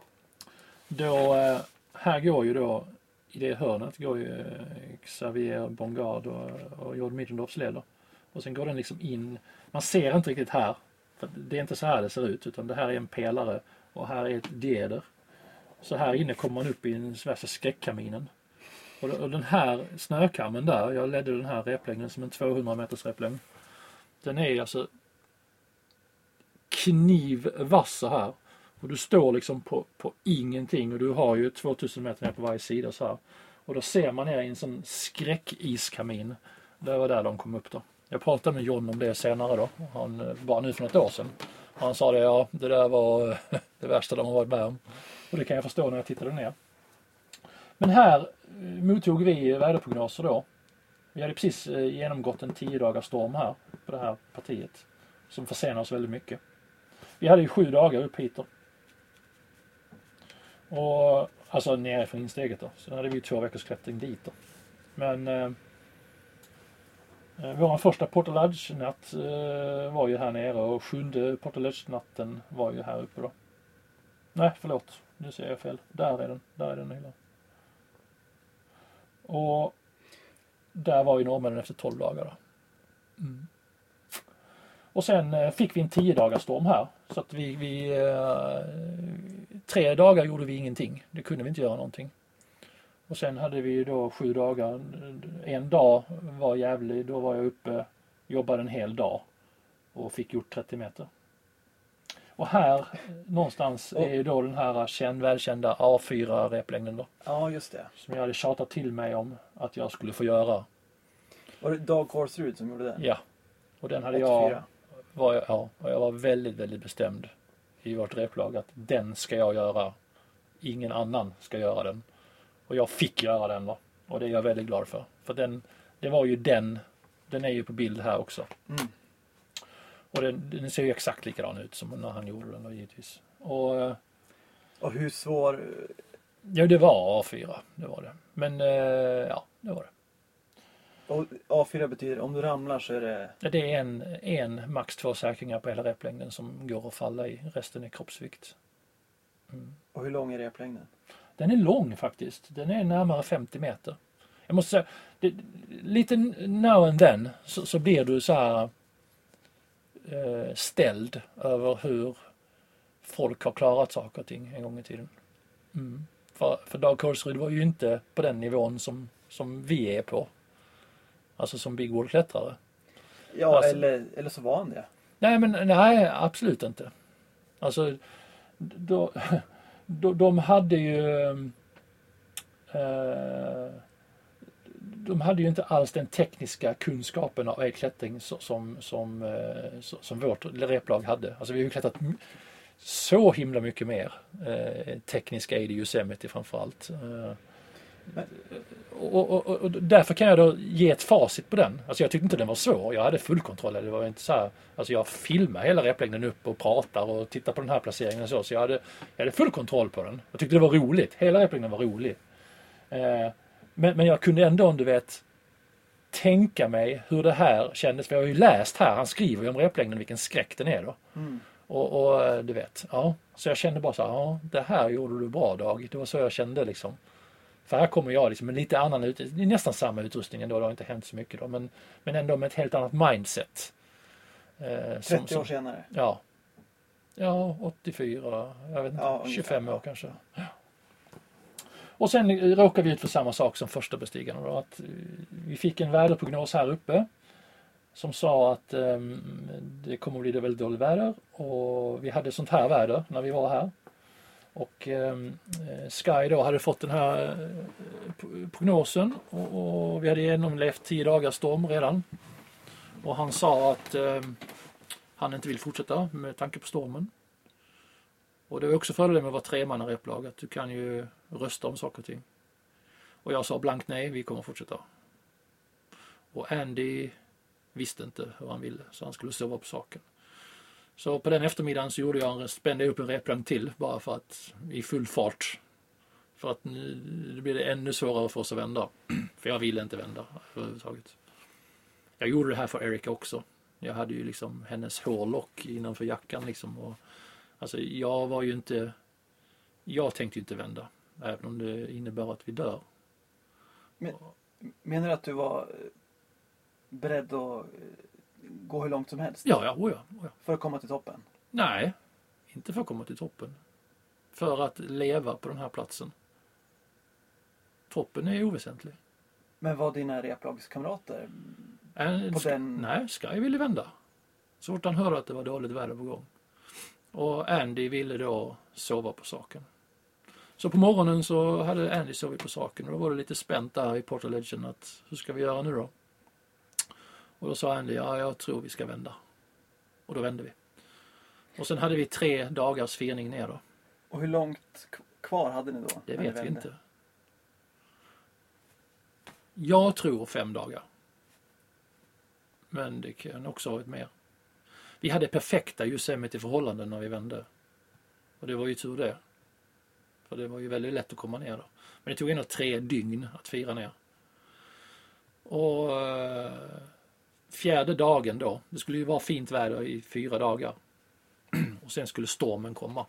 då eh, här går ju då i det hörnet går ju eh, Xavier Bongard och, och Jord Middendorfs leder. Och sen går den liksom in, man ser inte riktigt här, för det är inte så här det ser ut utan det här är en pelare och här är ett dieder. Så här inne kommer man upp i den värsta skräckkaminen. Och, och den här snökammen där, jag ledde den här replängden som en 200 meters replängd. Den är alltså knivvass så här. Och du står liksom på, på ingenting och du har ju 2000 meter ner på varje sida så här. Och då ser man ner i en sån skräckiskamin. Det var där de kom upp då. Jag pratade med John om det senare då. Han, bara nu för något år sedan. Han sa det, ja det där var det värsta de har varit med om. Och det kan jag förstå när jag tittade ner. Men här eh, mottog vi väderprognoser då. Vi hade precis eh, genomgått en 10 dagars storm här på det här partiet. Som försenar oss väldigt mycket. Vi hade ju sju dagar upp hit då. Och, alltså nerifrån insteget då. Sen hade vi två veckors klättring dit då. Men eh, eh, vår första Portalage-natt eh, var ju här nere och sjunde Portalage-natten var ju här uppe då. Nej, förlåt. Nu ser jag fel. Där är den. Där är den hyllan. Och där var ju norrmännen efter 12 dagar då. Mm. Och sen eh, fick vi en 10 dagars storm här. Så att vi, vi eh, tre dagar gjorde vi ingenting. Det kunde vi inte göra någonting. Och sen hade vi då sju dagar. En dag var jävlig. Då var jag uppe, jobbade en hel dag och fick gjort 30 meter. Och här någonstans är ju då den här känd, välkända A4 replängden då. Ja, just det. Som jag hade tjatat till mig om att jag skulle få göra. Var det Dag Korsrud som gjorde den? Ja. Och den hade 84. jag, var jag, ja, och jag var väldigt, väldigt bestämd i vårt replag att den ska jag göra. Ingen annan ska göra den. Och jag fick göra den va. Och det är jag väldigt glad för. För den, det var ju den, den är ju på bild här också. Mm. Och den, den ser ju exakt likadan ut som när han gjorde den då givetvis. Och eh, Och hur svår... ja, det var A4, det var det. Men eh, ja, det var det. Och A4 betyder om du ramlar så är det... Det är en, en, max två säkringar på hela replängden som går att falla i. Resten är kroppsvikt. Och hur lång är replängden? Den är lång faktiskt. Den är närmare 50 meter. Jag måste säga, det, lite now and then så, så blir du så här eh, ställd över hur folk har klarat saker och ting en gång i tiden. Mm. För, för Dag Korsrud var ju inte på den nivån som, som vi är på. Alltså som Big Wall-klättrare. Ja, Alltså- eller, eller så var han det. Nej, men nej, absolut inte. Alltså, då, då, de hade ju... Eh, de hade ju inte alls den tekniska kunskapen av klättring som, som, eh, så- som vårt replag hade. Alltså vi har ju klättrat så himla mycket mer eh, teknisk aid i Yosemite framförallt. Eh, och, och, och, därför kan jag då ge ett facit på den. Alltså jag tyckte inte den var svår. Jag hade full kontroll. Det var inte så här, alltså jag filmar hela replängden upp och pratar och tittar på den här placeringen och så. Så jag hade, jag hade full kontroll på den. Jag tyckte det var roligt. Hela replängden var rolig. Eh, men, men jag kunde ändå, du vet, tänka mig hur det här kändes. För jag har ju läst här, han skriver ju om replängden vilken skräck den är då. Mm. Och, och eh, du vet, ja. Så jag kände bara så här, ja det här gjorde du bra Dag. Det var så jag kände liksom. För här kommer jag liksom med lite annan utrustning, det är nästan samma utrustning ändå, det har inte hänt så mycket då. Men, men ändå med ett helt annat mindset. Eh, 30 år senare. Ja. Ja, 84, jag vet inte, Ja, ungefär, 25 år kanske. Ja. Och sen eh, råkade vi ut för samma sak som första bestigarna då, att eh, vi fick en väderprognos här uppe som sa att ehm, det kommer att bli väldigt dåligt väder och vi hade sånt här väder när vi var här. Och ehm, eh, Sky då hade fått den här eh, prognosen och, och vi hade genomlevt 10 dagars storm redan. Och han sa att ehm, han inte vill fortsätta med tanke på stormen. Och det var också fördelen med att vara tremannareplag att du kan ju rösta om saker och ting. Och jag sa blankt nej, vi kommer fortsätta. Och Andy visste inte hur han ville så han skulle sova på saken. Så på den eftermiddagen så gjorde jag en, spände jag upp en replank till bara för att i full fart. För att nu nu blir det ännu svårare för oss att vända. För jag ville inte vända överhuvudtaget. Jag gjorde det här för Erika också. Jag hade ju liksom hennes hårlock innanför jackan liksom och, Alltså jag var ju inte, jag tänkte ju inte vända. Även om det innebär att vi dör. Menar du att du var beredd att gå hur långt som helst? Ja, ja, oh ja, oh. För att komma till toppen? Nej, inte för att komma till toppen. För att leva på den här platsen. Toppen är oväsentlig. Men var dina replagskamrater En, på ska, den... Nej, Sky ville vända. Så fort han hörde att det var dåligt väder på gång. Och Andy ville då sova på saken. Så på morgonen så hade Andy sovit på saken och då var det lite spänt där i Portal Legend att hur ska vi göra nu då? Och då sa Andy, ja jag tror vi ska vända. Och då vände vi. Och sen hade vi tre dagars firning ner då. Och hur långt kvar hade ni då? Det vet vi inte. Jag tror fem dagar. Men det kan också ha varit mer. Vi hade perfekta Yosemite-förhållanden när vi vände. Och det var ju tur det. För det var ju väldigt lätt att komma ner då. Men det tog ändå tre dygn att fira ner. Och eh, fjärde dagen då, det skulle ju vara fint väder i fyra dagar. Och sen skulle stormen komma.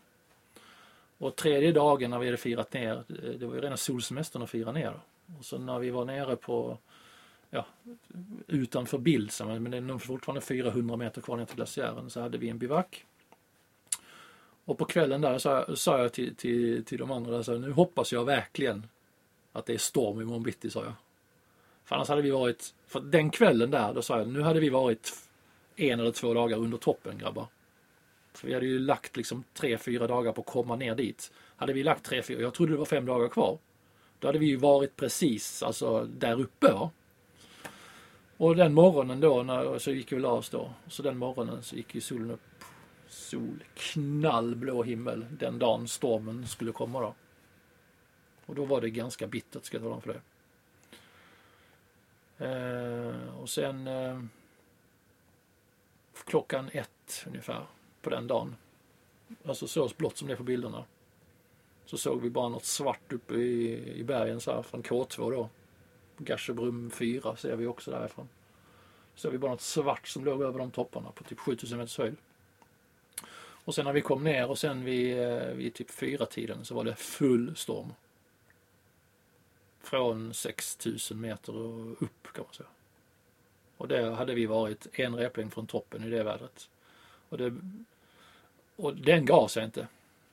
Och tredje dagen när vi hade firat ner, eh, det var ju rena solsemestern att fira ner. Och så när vi var nere på, ja, utanför bild, men det är nog fortfarande 400 meter kvar ner till glaciären, så hade vi en bivack. Och på kvällen där sa, sa jag till, till, till de andra, där, så, nu hoppas jag verkligen att det är storm imorgon bitti, sa jag. För annars hade vi varit, för den kvällen där, då sa jag, nu hade vi varit en eller två dagar under toppen grabbar. För vi hade ju lagt liksom tre, fyra dagar på att komma ner dit. Hade vi lagt tre, fyra, jag trodde det var fem dagar kvar. Då hade vi ju varit precis alltså där uppe. Va? Och den morgonen då när, så gick vi och la oss då. Så den morgonen så gick ju solen upp. Sol, knallblå himmel den dagen stormen skulle komma då. Och då var det ganska bittert ska jag tala om för det. Eh, och sen eh, klockan ett ungefär på den dagen. Alltså så blått som det är på bilderna. Så såg vi bara något svart uppe i, i bergen så här från K2 då. Garsebrum 4 ser vi också därifrån. Så såg vi bara något svart som låg över de topparna på typ 7000 meters höjd. Och sen när vi kom ner och sen vid, eh, vid typ fyra tiden så var det full storm. Från 6000 meter och upp kan man säga. Och där hade vi varit en replängd från toppen i det vädret. Och, det, och den gav sig inte.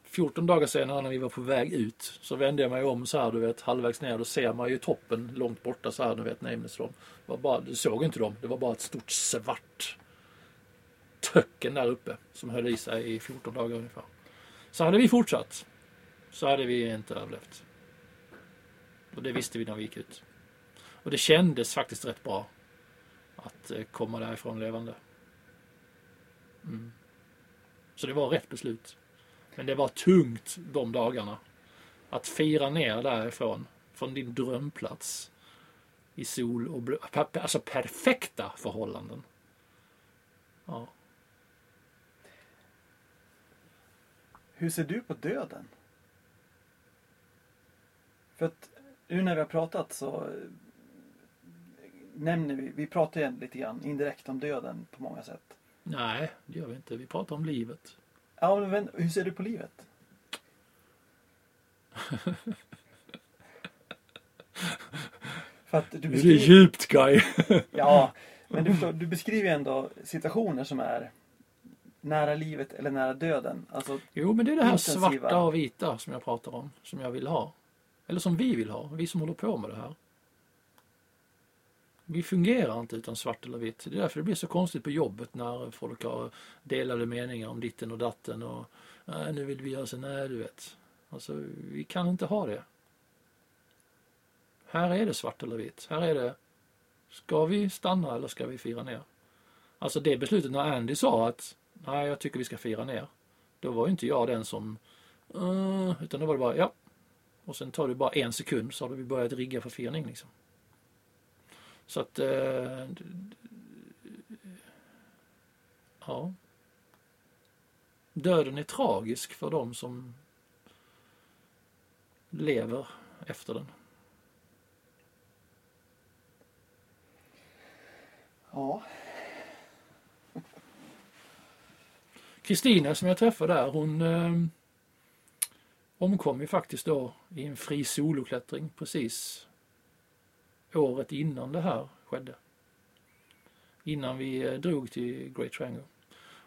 14 dagar senare när vi var på väg ut så vände jag mig om så här du vet halvvägs ner. Då ser man ju toppen långt borta så här du vet Namnesrom. Du såg inte dem. Det var bara ett stort svart töcken där uppe som höll i sig i 14 dagar ungefär. Så hade vi fortsatt så hade vi inte överlevt. Och det visste vi när vi gick ut. Och det kändes faktiskt rätt bra att eh, komma därifrån levande. Mm. Så det var rätt beslut. Men det var tungt de dagarna. Att fira ner därifrån, från din drömplats i sol och blå, alltså perfekta förhållanden. Ja. Hur ser du på döden? För att nu när vi har pratat så eh, nämner vi, vi pratar ju lite grann indirekt om döden på många sätt. Nej, det gör vi inte. Vi pratar om livet. Ja, men hur ser du på livet? För att du Det är beskriver, djupt Guy. ja, men du, förstår, du beskriver ändå situationer som är nära livet eller nära döden. Alltså, Jo, men det är det här Intensiva. svarta och vita som jag pratar om. Som jag vill ha. Eller som vi vill ha. Vi som håller på med det här. Vi fungerar inte utan svart eller vitt. Det är därför det blir så konstigt på jobbet när folk har delade meningar om ditten och datten och nej, nu vill vi göra så. Nej, du vet. Alltså, vi kan inte ha det. Här är det svart eller vitt. Här är det, ska vi stanna eller ska vi fira ner? Alltså det beslutet när Andy sa att nej, jag tycker vi ska fira ner. Då var ju inte jag den som, "Uh", utan då var det bara ja. Och sen tar det bara en sekund så har vi börjat rigga för firning liksom. Så att, eh, ja. Döden är tragisk för de som lever efter den. ja. Kristina som jag träffade där, hon eh, omkom ju faktiskt då i en fri soloklättring precis året innan det här skedde. Innan vi eh, drog till Great Triangle.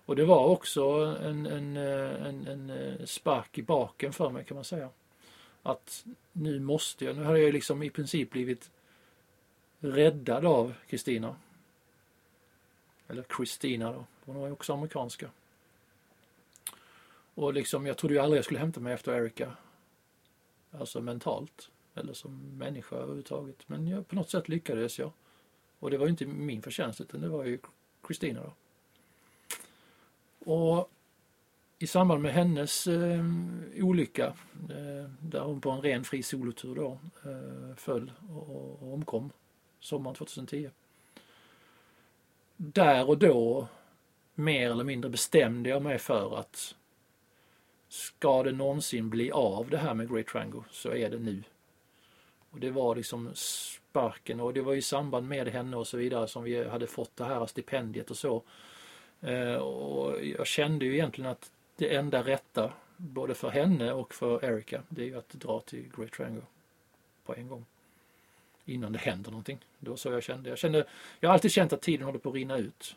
Och det var också en, en, eh, en, en eh, spark i baken för mig kan man säga. Att nu måste jag, nu har jag liksom i princip blivit räddad av Kristina. Eller Kristina då, hon var ju också amerikanska. Och liksom, jag trodde ju aldrig jag skulle hämta mig efter Erika. Alltså mentalt. Eller som människa överhuvudtaget. Men jag, på något sätt lyckades jag. Och det var ju inte min förtjänst utan det var ju Kristina då. Och i samband med hennes eh, olycka, eh, där hon på en ren fri solotur då eh, föll och, och omkom sommaren 2010. Där och då mer eller mindre bestämde jag mig för att ska det någonsin bli av det här med Great Triangle så är det nu. Och det var liksom sparken och det var i samband med henne och så vidare som vi hade fått det här stipendiet och så. Eh, och jag kände ju egentligen att det enda rätta både för henne och för Erika det är ju att dra till Great Rango på en gång. Innan det händer någonting. Det var så jag kände. Jag, kände, jag har alltid känt att tiden håller på att rinna ut.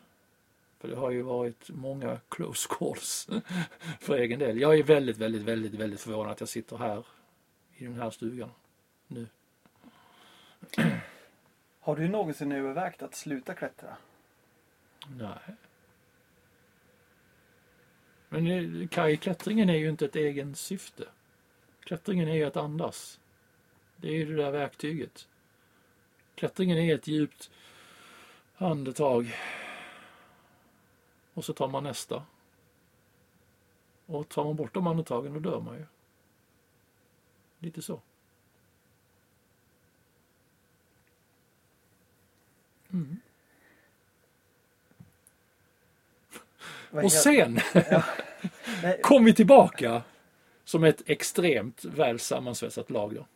För det har ju varit många close calls för egen del. Jag är väldigt, väldigt, väldigt, väldigt förvånad att jag sitter här i den här stugan nu. Har du någonsin övervägt att sluta klättra? Nej. Men eh, Kaj, klättringen är ju inte ett egen syfte. Klättringen är ju att andas. Det är ju det där verktyget. Klättringen är ett djupt andetag. Och så tar man nästa. Och tar man bort de andetagen då dör man ju. Lite så. Mm. Och sen kom vi tillbaka som ett extremt väl sammansvetsat lag då.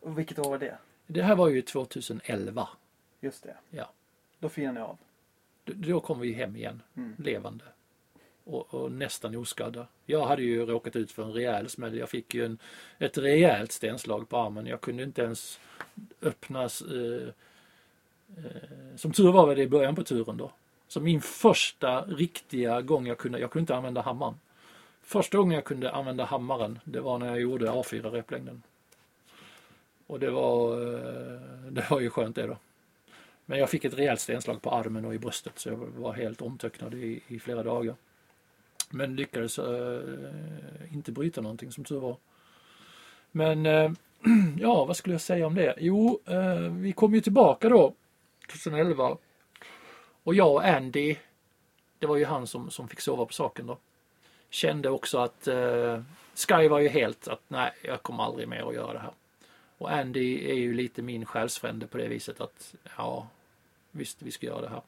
Och vilket år var det? Det här var ju 2011. Just det. Ja. Då firade ni av. Då, kom vi hem igen, Mm. levande. Och, och nästan oskadda. Jag hade ju råkat ut för en rejäl smäll. Jag fick ju en, ett rejält stenslag på armen. Jag kunde inte ens öppnas. Eh, eh, som tur var var det i början på turen då. Så min första riktiga gång jag kunde, jag kunde inte använda hammaren. Första gången jag kunde använda hammaren, det var när jag gjorde A4 replängden. Och det var, eh, det var ju skönt det då. Men jag fick ett rejält stenslag på armen och i bröstet så jag var helt omtöcknad i, i flera dagar. Men lyckades äh, inte bryta någonting som tur var. Men äh, ja, vad skulle jag säga om det? Jo, äh, vi kom ju tillbaka då 2011. Och jag och Andy, det var ju han som, som fick sova på saken då. Kände också att Sky var ju helt att nej, jag kommer aldrig mer att göra det här. Och Andy är ju lite min själsfrände på det viset att ja, visst vi ska göra det här.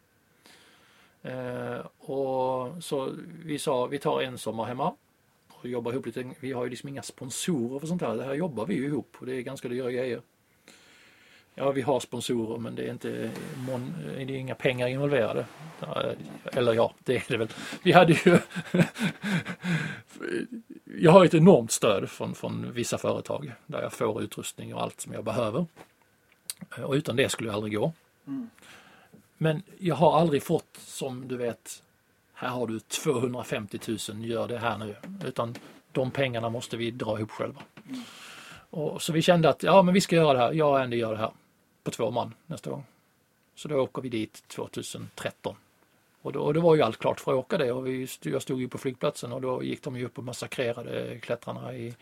Eh, och så vi sa vi tar en sommar hemma och jobbar ihop lite. Vi har ju liksom inga sponsorer för sånt här. Det här jobbar vi ju ihop och det är ganska dyra grejer. Ja, vi har sponsorer men det är inte det är inga pengar involverade. Eller ja, det är det väl. Vi hade ju Jag har ett enormt stöd från, från vissa företag där jag får utrustning och allt som jag behöver. Och utan det skulle jag aldrig gå. Mm. Men jag har aldrig fått som du vet, här har du 250 000, gör det här nu. Utan de pengarna måste vi dra ihop själva. Och, så vi kände att ja men vi ska göra det här, jag och Andy gör det här. På två man nästa gång. Så då åker vi dit 2013. Och då, och då var ju allt klart för att åka det och vi, jag stod ju på flygplatsen och då gick de ju upp och massakrerade klättrarna i,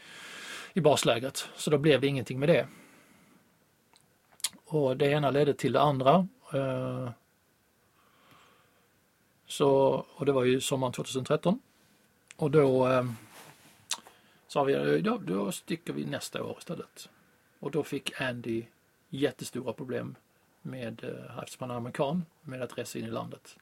i baslägret. Så då blev det ingenting med det. Och det ena ledde till det andra. Eh, så, och det var ju sommaren 2013. Och då eh, sa vi, då, då sticker vi nästa år istället. Och då fick Andy jättestora problem med, eh, eftersom han är amerikan, med att resa in i landet.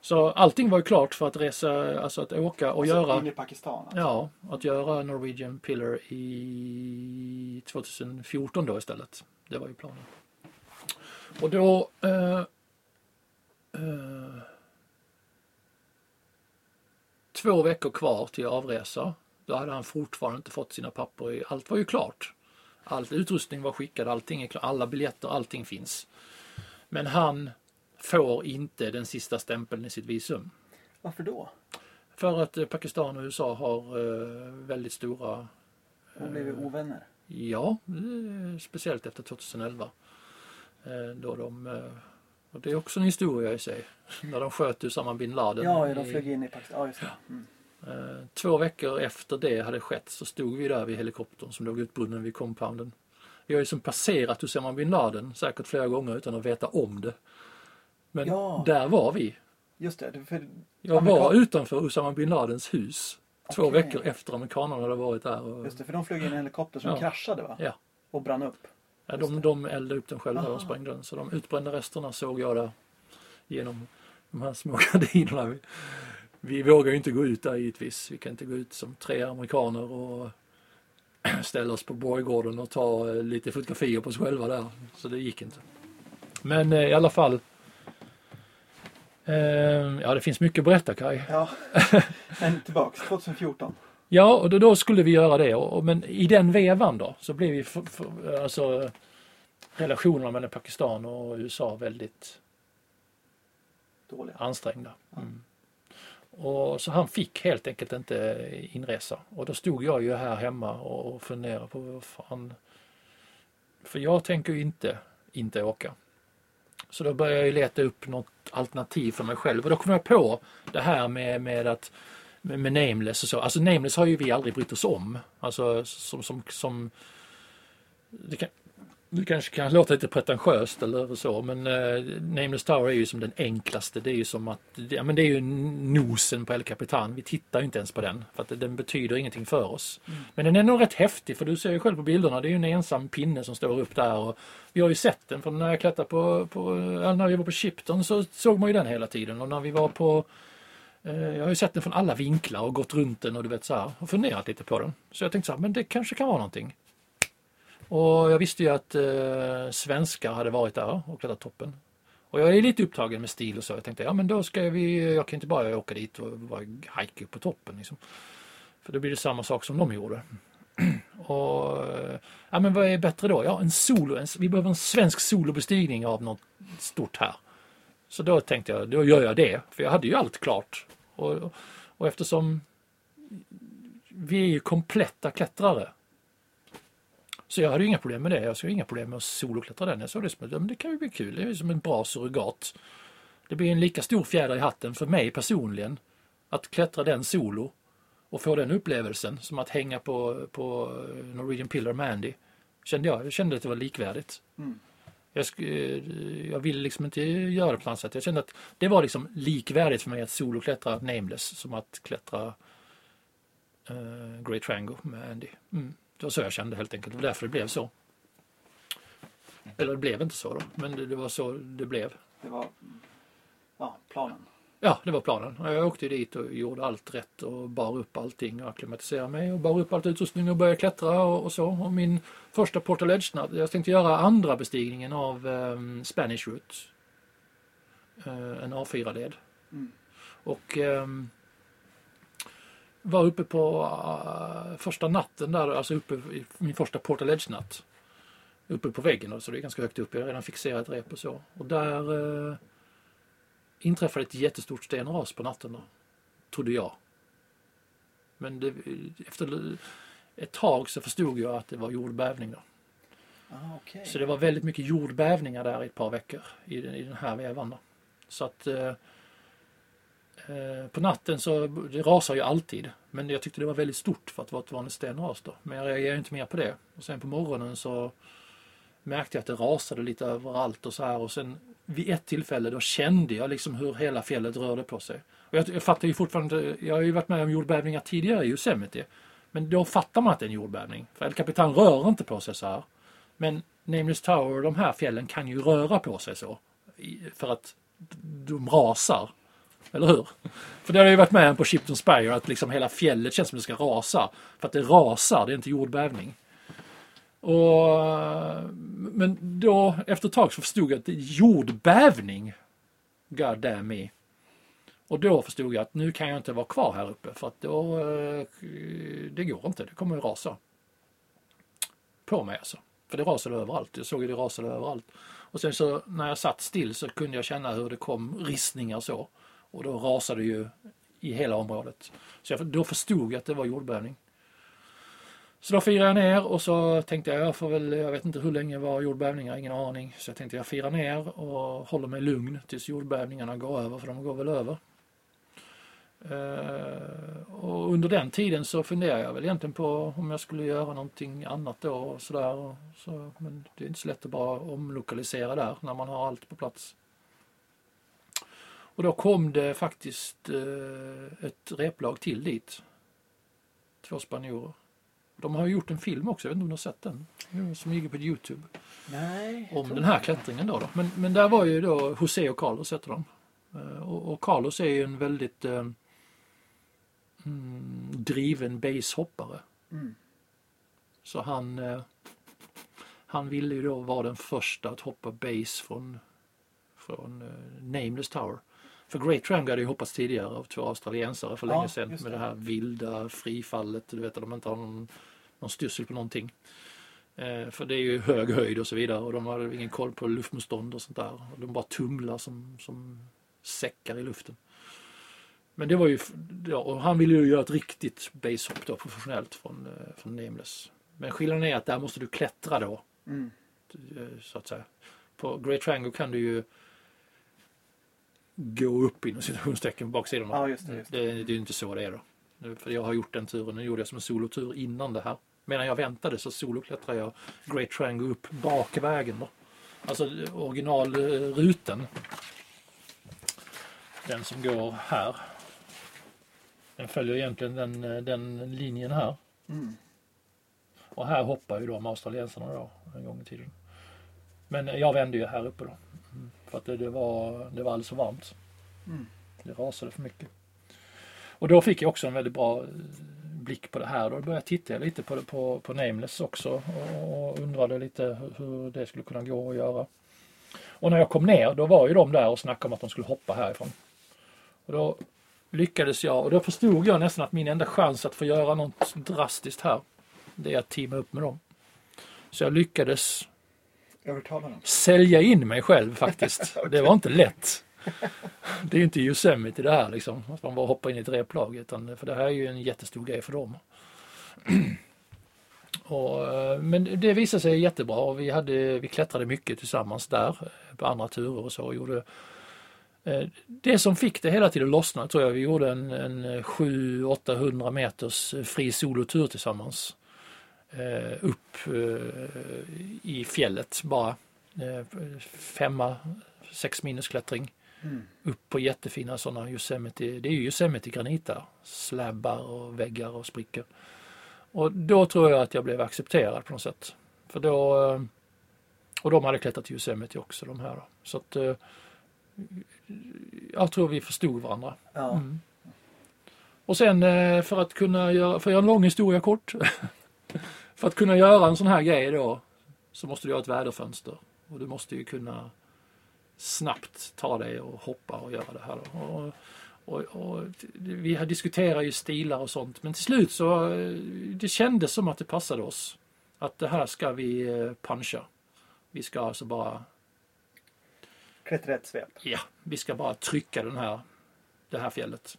Så allting var ju klart för att resa, alltså att åka och göra In i Pakistan? Alltså. Ja, att göra Norwegian Pillar i 2014 då istället. Det var ju planen. Och då eh, eh, två veckor kvar till avresa. Då hade han fortfarande inte fått sina papper. i- Allt var ju klart. All utrustning var skickad, allting är klart, alla biljetter, allting finns. Men han får inte den sista stämpeln i sitt visum. Varför då? För att eh, Pakistan och USA har eh, väldigt stora De blev ju ovänner. Ja, eh, speciellt efter 2011. Eh, Då de, eh, och det är också en historia i sig. När de sköt Usama bin Laden. Ja, de flög in i Pakistan. Ja, just det. Mm. Eh, Två veckor efter det hade skett så stod vi där vid helikoptern som låg utbrunnen vid compounden. Vi har ju som passerat Usama bin Laden säkert flera gånger utan att veta om det. Men Ja. där var vi. Just det. För, Jag Amerika- var utanför Usama bin Ladens hus. Två veckor efter amerikanerna hade varit där. Och, just det, för de flög in i en helikopter som Ja. kraschade va? Ja. Och brann upp. Ja, de, de eldade upp den själva Aha. och sprängde den. Så de utbrända resterna såg jag där genom de här små gardinerna. Vi, vågar ju inte gå ut där givetvis. Vi kan inte gå ut som tre amerikaner och ställa oss på borggården och ta eh, lite fotografier på oss själva där. Så det gick inte. Men eh, i alla fall. Eh, ja, det finns mycket att berätta Kaj. Ja. Men tillbaks, 2014. Ja, och då, då skulle vi göra det. Och, men i den vevan då så blev ju för, för, alltså, relationerna mellan Pakistan och USA väldigt Dåliga. ansträngda. Mm. Och så han fick helt enkelt inte inresa. Och då stod jag ju här hemma och funderade på vad fan. För jag tänker ju inte inte åka. Så då började jag ju leta upp något alternativ för mig själv och då kom jag på det här med, med att med, med Nameless och så. Alltså Nameless har ju vi aldrig brytt oss om. Alltså som, som, som det, kan, det kanske kan låta lite pretentiöst eller så men eh, Nameless Tower är ju som den enklaste. Det är ju som att, ja, men det är ju nosen på El Capitan. Vi tittar ju inte ens på den för att den betyder ingenting för oss. Men den är nog rätt häftig för du ser ju själv på bilderna. Det är ju en ensam pinne som står upp där. Och vi har ju sett den från när jag klättrade på, på när vi var på Shipton så såg man ju den hela tiden och när vi var på eh, jag har ju sett den från alla vinklar och gått runt den och du vet så här och funderat lite på den. Så jag tänkte så här, men det kanske kan vara någonting. Och jag visste ju att eh, svenskar hade varit där och klättrat toppen. Och jag är lite upptagen med stil och så. Jag tänkte, ja men då ska vi, jag kan inte bara åka dit och bara hajka upp på toppen liksom. För då blir det samma sak som de gjorde. och, eh, ja men vad är bättre då? Ja, en solo, en, vi behöver en svensk solobestigning av något stort här. Så då tänkte jag, då gör jag det. För jag hade ju allt klart. Och, och eftersom vi är ju kompletta klättrare. Så jag hade ju inga problem med det. Jag såg inga problem med att soloklättra den. Jag såg det som att ja, men det kan ju bli kul. Det är ju som en bra surrogat. Det blir en lika stor fjäder i hatten för mig personligen att klättra den solo och få den upplevelsen som att hänga på, på Norwegian Pillar med Andy. Kände jag. Jag kände att det var likvärdigt. Mm. Jag, sk- jag ville liksom inte göra det på annat sätt. Jag kände att det var liksom likvärdigt för mig att soloklättra Nameless som att klättra uh, Great Triangle med Andy. Mm. Det var så jag kände helt enkelt. Det var därför det blev så. Eller det blev inte så då, men det, det var så det blev. Det var ja, planen. Ja, det var planen. Jag åkte dit och gjorde allt rätt och bar upp allting och acklimatiserade mig och bar upp allt utrustning och började klättra och, och så. Och min första Portal Edge jag tänkte göra andra bestigningen av ehm, Spanish Route. Eh, en A4-led. Mm. Och ehm, var uppe på eh, första natten där, alltså uppe i min första Portal Edge-natt. Uppe på väggen, så det är ganska högt upp. Jag har redan fixerat rep och så. Och där eh, inträffade ett jättestort stenras på natten då. Trodde jag. Men det, efter ett tag så förstod jag att det var jordbävning då. Ah, okej. Så det var väldigt mycket jordbävningar där i ett par veckor i, den- i den här vevan. Då. Så att eh, Eh, på natten så det rasar ju alltid. Men jag tyckte det var väldigt stort för att vara ett vanligt stenras då. Men jag reagerade inte mer på det. Och sen på morgonen så märkte jag att det rasade lite överallt och så här. Och sen vid ett tillfälle då kände jag liksom hur hela fjället rörde på sig. Och jag, jag fattar ju fortfarande, jag har ju varit med om jordbävningar tidigare i Yosemite. Men då fattar man att det är en jordbävning. För El Capitan rör inte på sig så här. Men Nameless Tower och de här fjällen kan ju röra på sig så. För att de rasar. Eller hur? För det har jag ju varit med på Shipton Spire att liksom hela fjället känns som det ska rasa. För att det rasar, det är inte jordbävning. Och, men då efter ett tag så förstod jag att det är jordbävning. God damn me. Och då förstod jag att nu kan jag inte vara kvar här uppe för att då, eh, det går inte, det kommer att rasa. På mig alltså. För det rasade överallt, jag såg ju det rasade överallt. Och sen så när jag satt still så kunde jag känna hur det kom ristningar så. Och då rasade ju i hela området. Så jag, då förstod jag att det var jordbävning. Så då firade jag ner och så tänkte jag, jag får väl, jag vet inte hur länge var jordbävningar, ingen aning. Så jag tänkte jag firar ner och håller mig lugn tills jordbävningarna går över, för de går väl över. Uh, och under den tiden så funderade jag väl egentligen på om jag skulle göra någonting annat då och sådär. Så, men det är inte så lätt att bara omlokalisera där när man har allt på plats. Och då kom det faktiskt uh, ett replag till dit. Två spanjorer. De har gjort en film också, jag vet inte om du har sett den? Som ligger på Youtube. Nej. Om den här klättringen då. då. Men, men där var ju då José och Carlos heter de. Uh, och, och Carlos är ju en väldigt mm, driven basehoppare. Mm. Så han, eh, han ville ju då vara den första att hoppa base från, från eh, Nameless Tower. För Great Triangle hade ju hoppats tidigare av två australiensare för Ja, länge sedan just med det. det här vilda frifallet, du vet att de inte har någon, någon styrsel på någonting. Eh, för det är ju hög höjd och så vidare och de hade ingen koll på luftmotstånd och sånt där. Och de bara tumlar som, som säckar i luften. Men det var ju, ja, och han ville ju göra ett riktigt basehopp då professionellt från, eh, från Nameless. Men skillnaden är att där måste du klättra då, Mm. eh, så att säga. På Great Triangle kan du ju gå upp inom citationstecken på baksidan. Ja, just det. Just det. Det, det är ju inte så det är då. Nu, För jag har gjort den turen, den gjorde jag som en solotur innan det här. Medan jag väntade så soloklättrade jag Great Triangle upp bakvägen då. Alltså originalrutan. Den som går här. Den följer egentligen den, den linjen här. Mm. Och här hoppar ju de australiensarna då en gång i tiden. Men jag vände ju här uppe då. För att det, det, var, det var alldeles för varmt. Mm. Det rasade för mycket. Och då fick jag också en väldigt bra eh, blick på det här. Då började jag titta lite på, på, på Nameless också och, och undrade lite hur, hur det skulle kunna gå att göra. Och när jag kom ner då var ju de där och snackade om att de skulle hoppa härifrån. Och då lyckades jag och då förstod jag nästan att min enda chans att få göra något drastiskt här det är att teama upp med dem. Så jag lyckades. Sälja in mig själv faktiskt. Det var inte lätt. Det är inte Yosemite det här liksom, att man bara hoppar in i ett replag. Utan, för det här är ju en jättestor grej för dem. Och, eh, men det visade sig jättebra och vi, hade, vi klättrade mycket tillsammans där på andra turer och så. Och gjorde, eh, det som fick det hela tiden att lossna tror jag vi gjorde en, en 700-800 meters fri solotur tillsammans. Eh, upp eh, i fjället bara. Eh, femma, sex minus klättring. Mm. Upp på jättefina sådana Yosemite, det är ju Yosemite granit där. Slabbar och väggar och sprickor. Och då tror jag att jag blev accepterad på något sätt. För då, och de hade klättrat i Yosemite också de här. Då. Så att jag tror vi förstod varandra. Ja. Mm. Och sen för att kunna göra, för att göra en lång historia kort. för att kunna göra en sån här grej då så måste du ha ett väderfönster. Och du måste ju kunna snabbt ta dig och hoppa och göra det här. Och, och, och vi har diskuterat ju stilar och sånt men till slut så eh, det kändes som att det passade oss. Att det här ska vi eh, puncha. Vi ska alltså bara Klättra ett svep. Ja, vi ska bara trycka den här, det här fjället.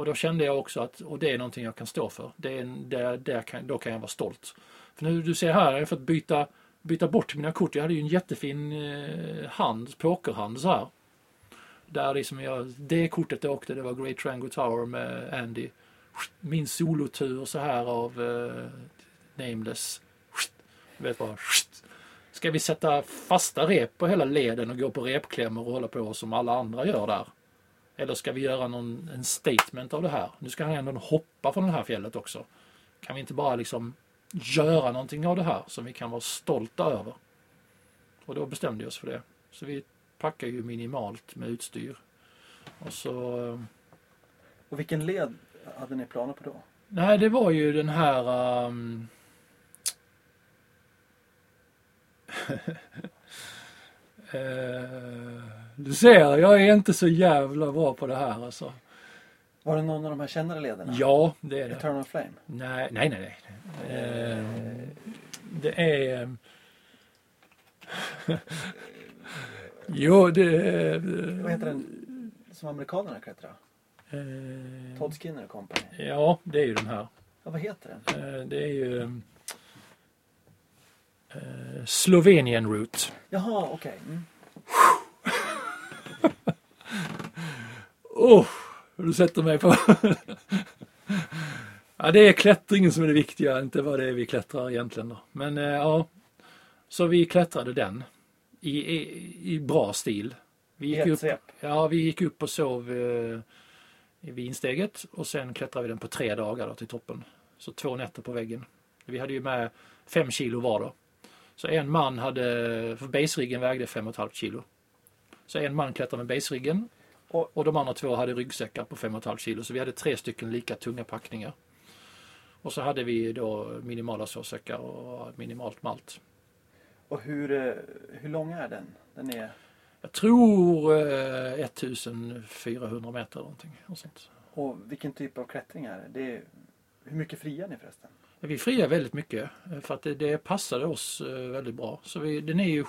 Och då kände jag också att, och det är någonting jag kan stå för. Det är, det, det kan, då kan jag vara stolt. För nu, du ser här, jag har fått byta, byta bort mina kort. Jag hade ju en jättefin eh, hand, pokerhand så här. Där liksom jag, det kortet jag åkte, det var Great Triangle Tower med Andy. Min solotur så här av eh, Nameless. Du vet vad? Ska vi sätta fasta rep på hela leden och gå på repklämmor och hålla på som alla andra gör där? Eller ska vi göra någon, en statement av det här? Nu ska han ändå hoppa från det här fjället också. Kan vi inte bara liksom göra någonting av det här som vi kan vara stolta över? Och då bestämde vi oss för det. Så vi packar ju minimalt med utstyr. Och så... eh, Och vilken led hade ni planer på då? Nej, det var ju den här... ehm, Eh, du ser, jag är inte så jävla bra på det här alltså. Var det någon av de här kändare lederna? Ja, det är det. Eternal Flame? Nej, nej, nej. nej. Eh, det är... jo, det är... Vad heter den som amerikanerna klättrar? Eh, Todd Skinner Company? ja, det är ju den här. Ja, vad heter den? Eh, det är ju... Eh, Slovenian Route. Jaha, okej. Mm. Oh, du sätter mig på... ja, det är klättringen som är det viktiga, inte vad det är vi klättrar egentligen. Då. Men eh, ja, så vi klättrade den i, i, i bra stil. Vi gick, upp, ja, vi gick upp och sov eh, vid insteget och sen klättrade vi den på tre dagar då, till toppen. Så två nätter på väggen. Vi hade ju med fem kilo var då. Så en man hade, för baseriggen vägde fem och ett halvt kilo. Så en man klättrade med baseriggen Och- och de andra två hade ryggsäckar på 5,5 kilo. Så vi hade tre stycken lika tunga packningar. Och så hade vi då minimala sovsäckar och minimalt malt. Och hur, eh, hur lång är den? Den är... Jag tror eh, 1400 meter eller någonting. Och sånt. Och vilken typ av klättring är det? det är... Hur mycket friar ni förresten? Vi friar väldigt mycket eh, för att det, det passade oss eh, väldigt bra. Så vi, den är ju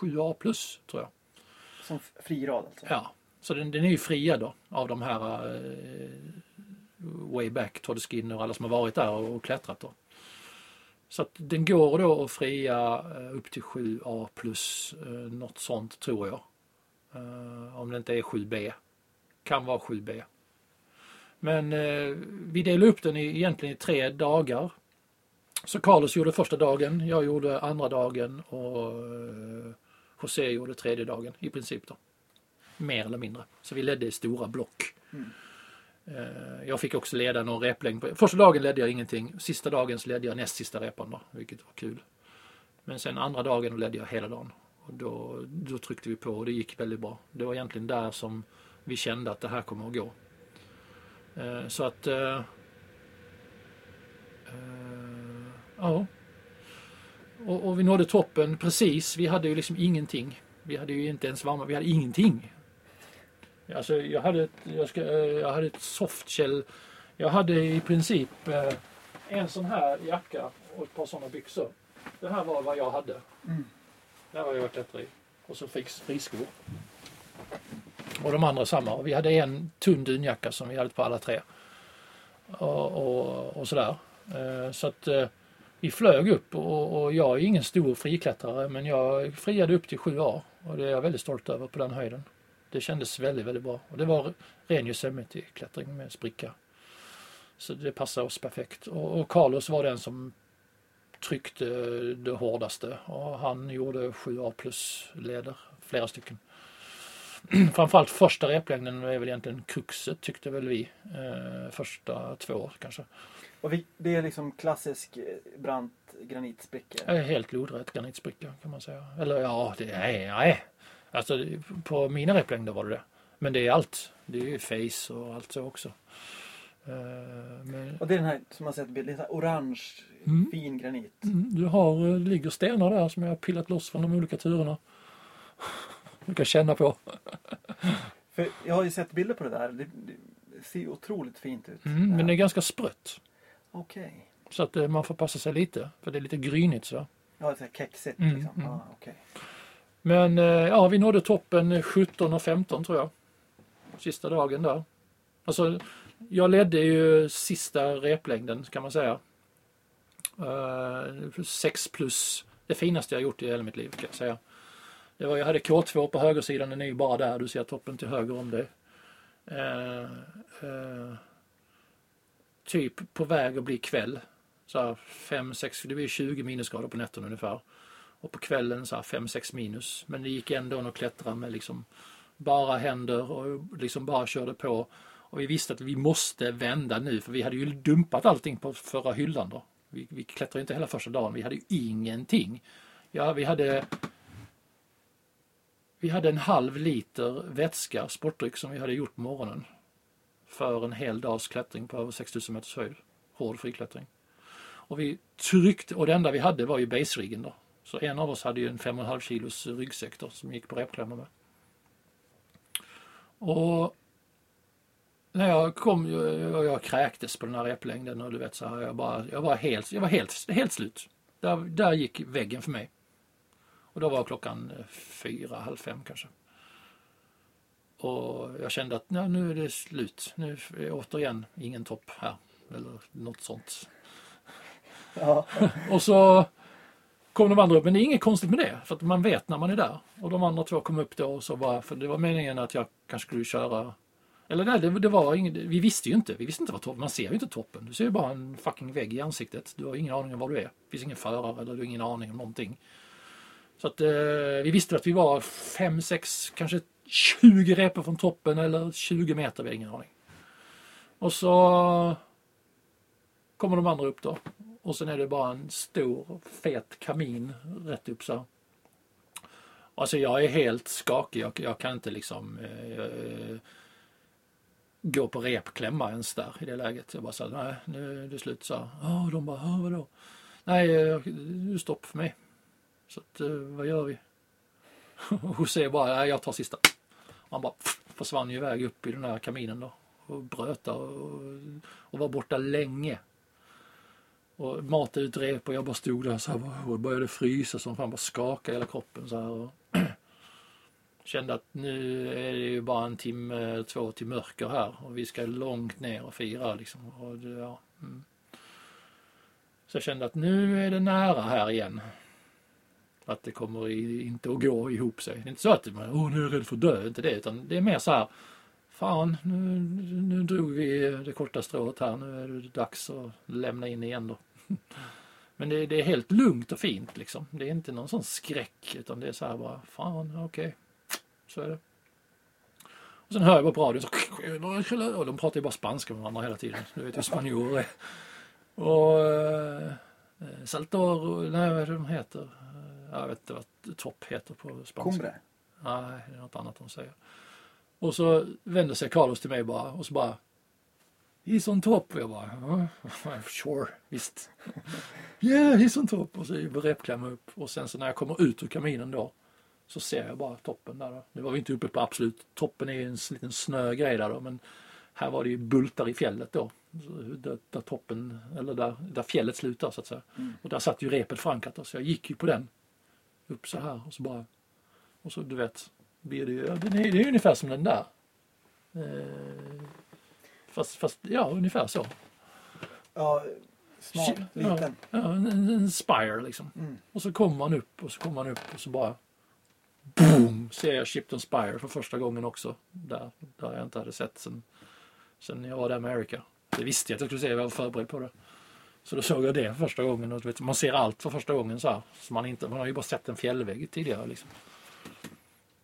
7A plus tror jag. Som fri rad alltså? Ja, så den, den är ju fria då av de här eh, way back, Todd Skinner och alla som har varit där och, och klättrat då. Så att den går då att fria eh, upp till 7A plus eh, något sånt tror jag. Eh, om det inte är 7B. Kan vara 7B. Men eh, vi delade upp den i, egentligen i tre dagar. Så Carlos gjorde första dagen, jag gjorde andra dagen och eh, José gjorde tredje dagen i princip då. Mer eller mindre. Så vi ledde i stora block. Mm. Eh, Jag fick också leda någon replängd. Första dagen ledde jag ingenting. Sista dagen ledde jag näst sista repan då, vilket var kul. Men sen andra dagen ledde jag hela dagen. Och då, då tryckte vi på och det gick väldigt bra. Det var egentligen där som vi kände att det här kommer att gå. Eh, Så att... eh, eh, Ja. Och, och vi nådde toppen precis. Vi hade ju liksom ingenting. Vi hade ju inte ens varma, vi hade ingenting. Alltså jag hade ett, jag ska, jag hade ett softshell. Jag hade i princip en sån här jacka och ett par såna byxor. Det här var vad jag hade. Mm. Det här var jag klättrade i. Och så fick friskor. Och de andra samma. Och vi hade en tunn dunjacka som vi hade på alla tre. Och, och, och sådär. Eh, så att eh, vi flög upp och, och jag är ingen stor friklättrare men jag friade upp till 7A. Och det är jag väldigt stolt över på den höjden. Det kändes väldigt, väldigt bra. Och det var ren Yosemite-klättring med spricka. Så det passade oss perfekt. Och, och Carlos var den som tryckte det hårdaste och han gjorde 7A plus leder, flera stycken. Framförallt första replängden är väl egentligen kruxet tyckte väl vi. Eh, första två kanske. Och vi, det är liksom klassisk eh, brant granitsprickor? Jag är helt lodrätt granitspricka kan man säga. Eller ja, det är, nej. Alltså på mina replängder var det det. Men det är allt. Det är ju face och allt så också. Eh, men, Och det är den här som man sett bild, lite orange Mm. fin granit. Mm, du har, det ligger stenar där som jag har pillat loss från de olika turerna. Du kan känna på. För jag har ju sett bilder på det där. Det, det ser otroligt fint ut. Mm, men det är ganska sprött. Okej. Så att eh, man får passa sig lite. För det är lite grynigt så. Ja, det är kexigt Mm, liksom. mm. Ah, okej. Men eh, ja, vi nådde toppen 17 och 15 tror jag. Sista dagen där. Alltså, jag ledde ju sista replängden kan man säga. Uh, 6 plus. Det finaste jag gjort i hela mitt liv kan jag säga. Det var, jag hade K2 på högersidan, den är ju bara där. Du ser toppen till höger om det. Eh, eh, typ på väg att bli kväll. Så här 5, 6, det blir 20 minusgrader på nätterna ungefär. Och på kvällen så här 5-6 minus. Men det gick ändå att klättra med liksom bara händer och liksom bara körde på. Och vi visste att vi måste vända nu för vi hade ju dumpat allting på förra hyllan då. Vi, vi klättrade inte hela första dagen, vi hade ju ingenting. Ja, vi hade vi hade en halv liter vätska, sportdryck, som vi hade gjort på morgonen. För en hel dags klättring på över 6000 meters höjd. Hård friklättring. Och vi tryckte, och det enda vi hade var ju baseriggen då. Så en av oss hade ju en 5,5 kilos ryggsäck då, som gick på repklämmor med. Och när jag kom, jag, jag kräktes på den här replängden och du vet så här, jag, bara, jag var helt, jag var helt, helt slut. Där, där gick väggen för mig. Och då var klockan fyra, halv fem kanske. Och jag kände att ja, nu är det slut. Nu är återigen ingen topp här. Eller något sånt. Ja. Och så kom de andra upp, men det är inget konstigt med det. För att man vet när man är där. Och de andra två kom upp då och så bara, för det var meningen att jag kanske skulle köra eller nej, det, det var inget, vi visste ju inte. Vi visste inte vad toppen, man ser ju inte toppen. Du ser ju bara en fucking vägg i ansiktet. Du har ingen aning om var du är. Det finns ingen förare eller du har ingen aning om någonting. Så att eh, vi visste att vi var 5, 6, kanske 20 repor från toppen eller 20 meter, vi har ingen aning. Och så kommer de andra upp då. Och sen är det bara en stor fet kamin rätt upp så här. Alltså jag är helt skakig. Jag, jag kan inte liksom eh, gå på repklämma ens där i det läget. Jag bara sa nej nu är det slut så här. Ja, och de bara, vadå? Nej, eh, det stopp för mig. Så att, eh, vad gör vi? Och José bara, nej jag tar sista. Han bara pff, försvann ju iväg upp i den här kaminen då. Och bröt och, och var borta länge. Och matade ut rep och jag bara stod där så här och började frysa som fan bara skaka hela kroppen så här. Och kände att nu är det ju bara en timme, två till mörker här och vi ska långt ner och fira liksom. Och det, ja, mm. Så jag kände att nu är det nära här igen. Att det kommer inte att gå ihop sig. Det är inte så att man, oh, nu är jag rädd för att dö, inte det. Utan det är mer så här, fan nu, nu drog vi det korta strået här. Nu är det dags att lämna in igen då. Men det, det är helt lugnt och fint liksom. Det är inte någon sån skräck utan det är så här bara, fan okej. Okay. Så är det. Och sen hör jag bara på radion så, och de pratar ju bara spanska med varandra hela tiden. Du vet hur spanjorer är. Och eh, Saltor, nej vad är det de heter? Jag vet inte vad topp heter på spanska. Cumbre? Nej, det är något annat de säger. Och så vänder sig Carlos till mig bara och så bara He's on top. Och jag bara, sure, visst. yeah, he's on top. Och så repklämma upp. Och sen så när jag kommer ut ur kaminen då så ser jag bara toppen där. Då. Nu var vi inte uppe på absolut toppen är ju en liten snögrej där då men här var det ju bultar i fjället då. Där, där toppen, eller där, där fjället slutar så att säga. Mm. Och där satt ju repet förankrat då, så jag gick ju på den. Upp så här och så bara och så du vet, blir det ju, det är, det är ungefär som den där. Eh, fast, fast, ja ungefär så. Ja, smal, liten. Ja, ja en, en spire liksom. Mm. Och så kommer man upp och så kommer man upp och så bara boom, ser jag Shipton Spire för första gången också. Där, där jag inte hade sett sen, sen jag var där med America. Det visste jag att jag skulle se, jag var förberedd på det. Så då såg jag det för första gången. Och, vet, man ser allt för första gången så här. Så man, inte, man har ju bara sett en fjällvägg tidigare. Liksom.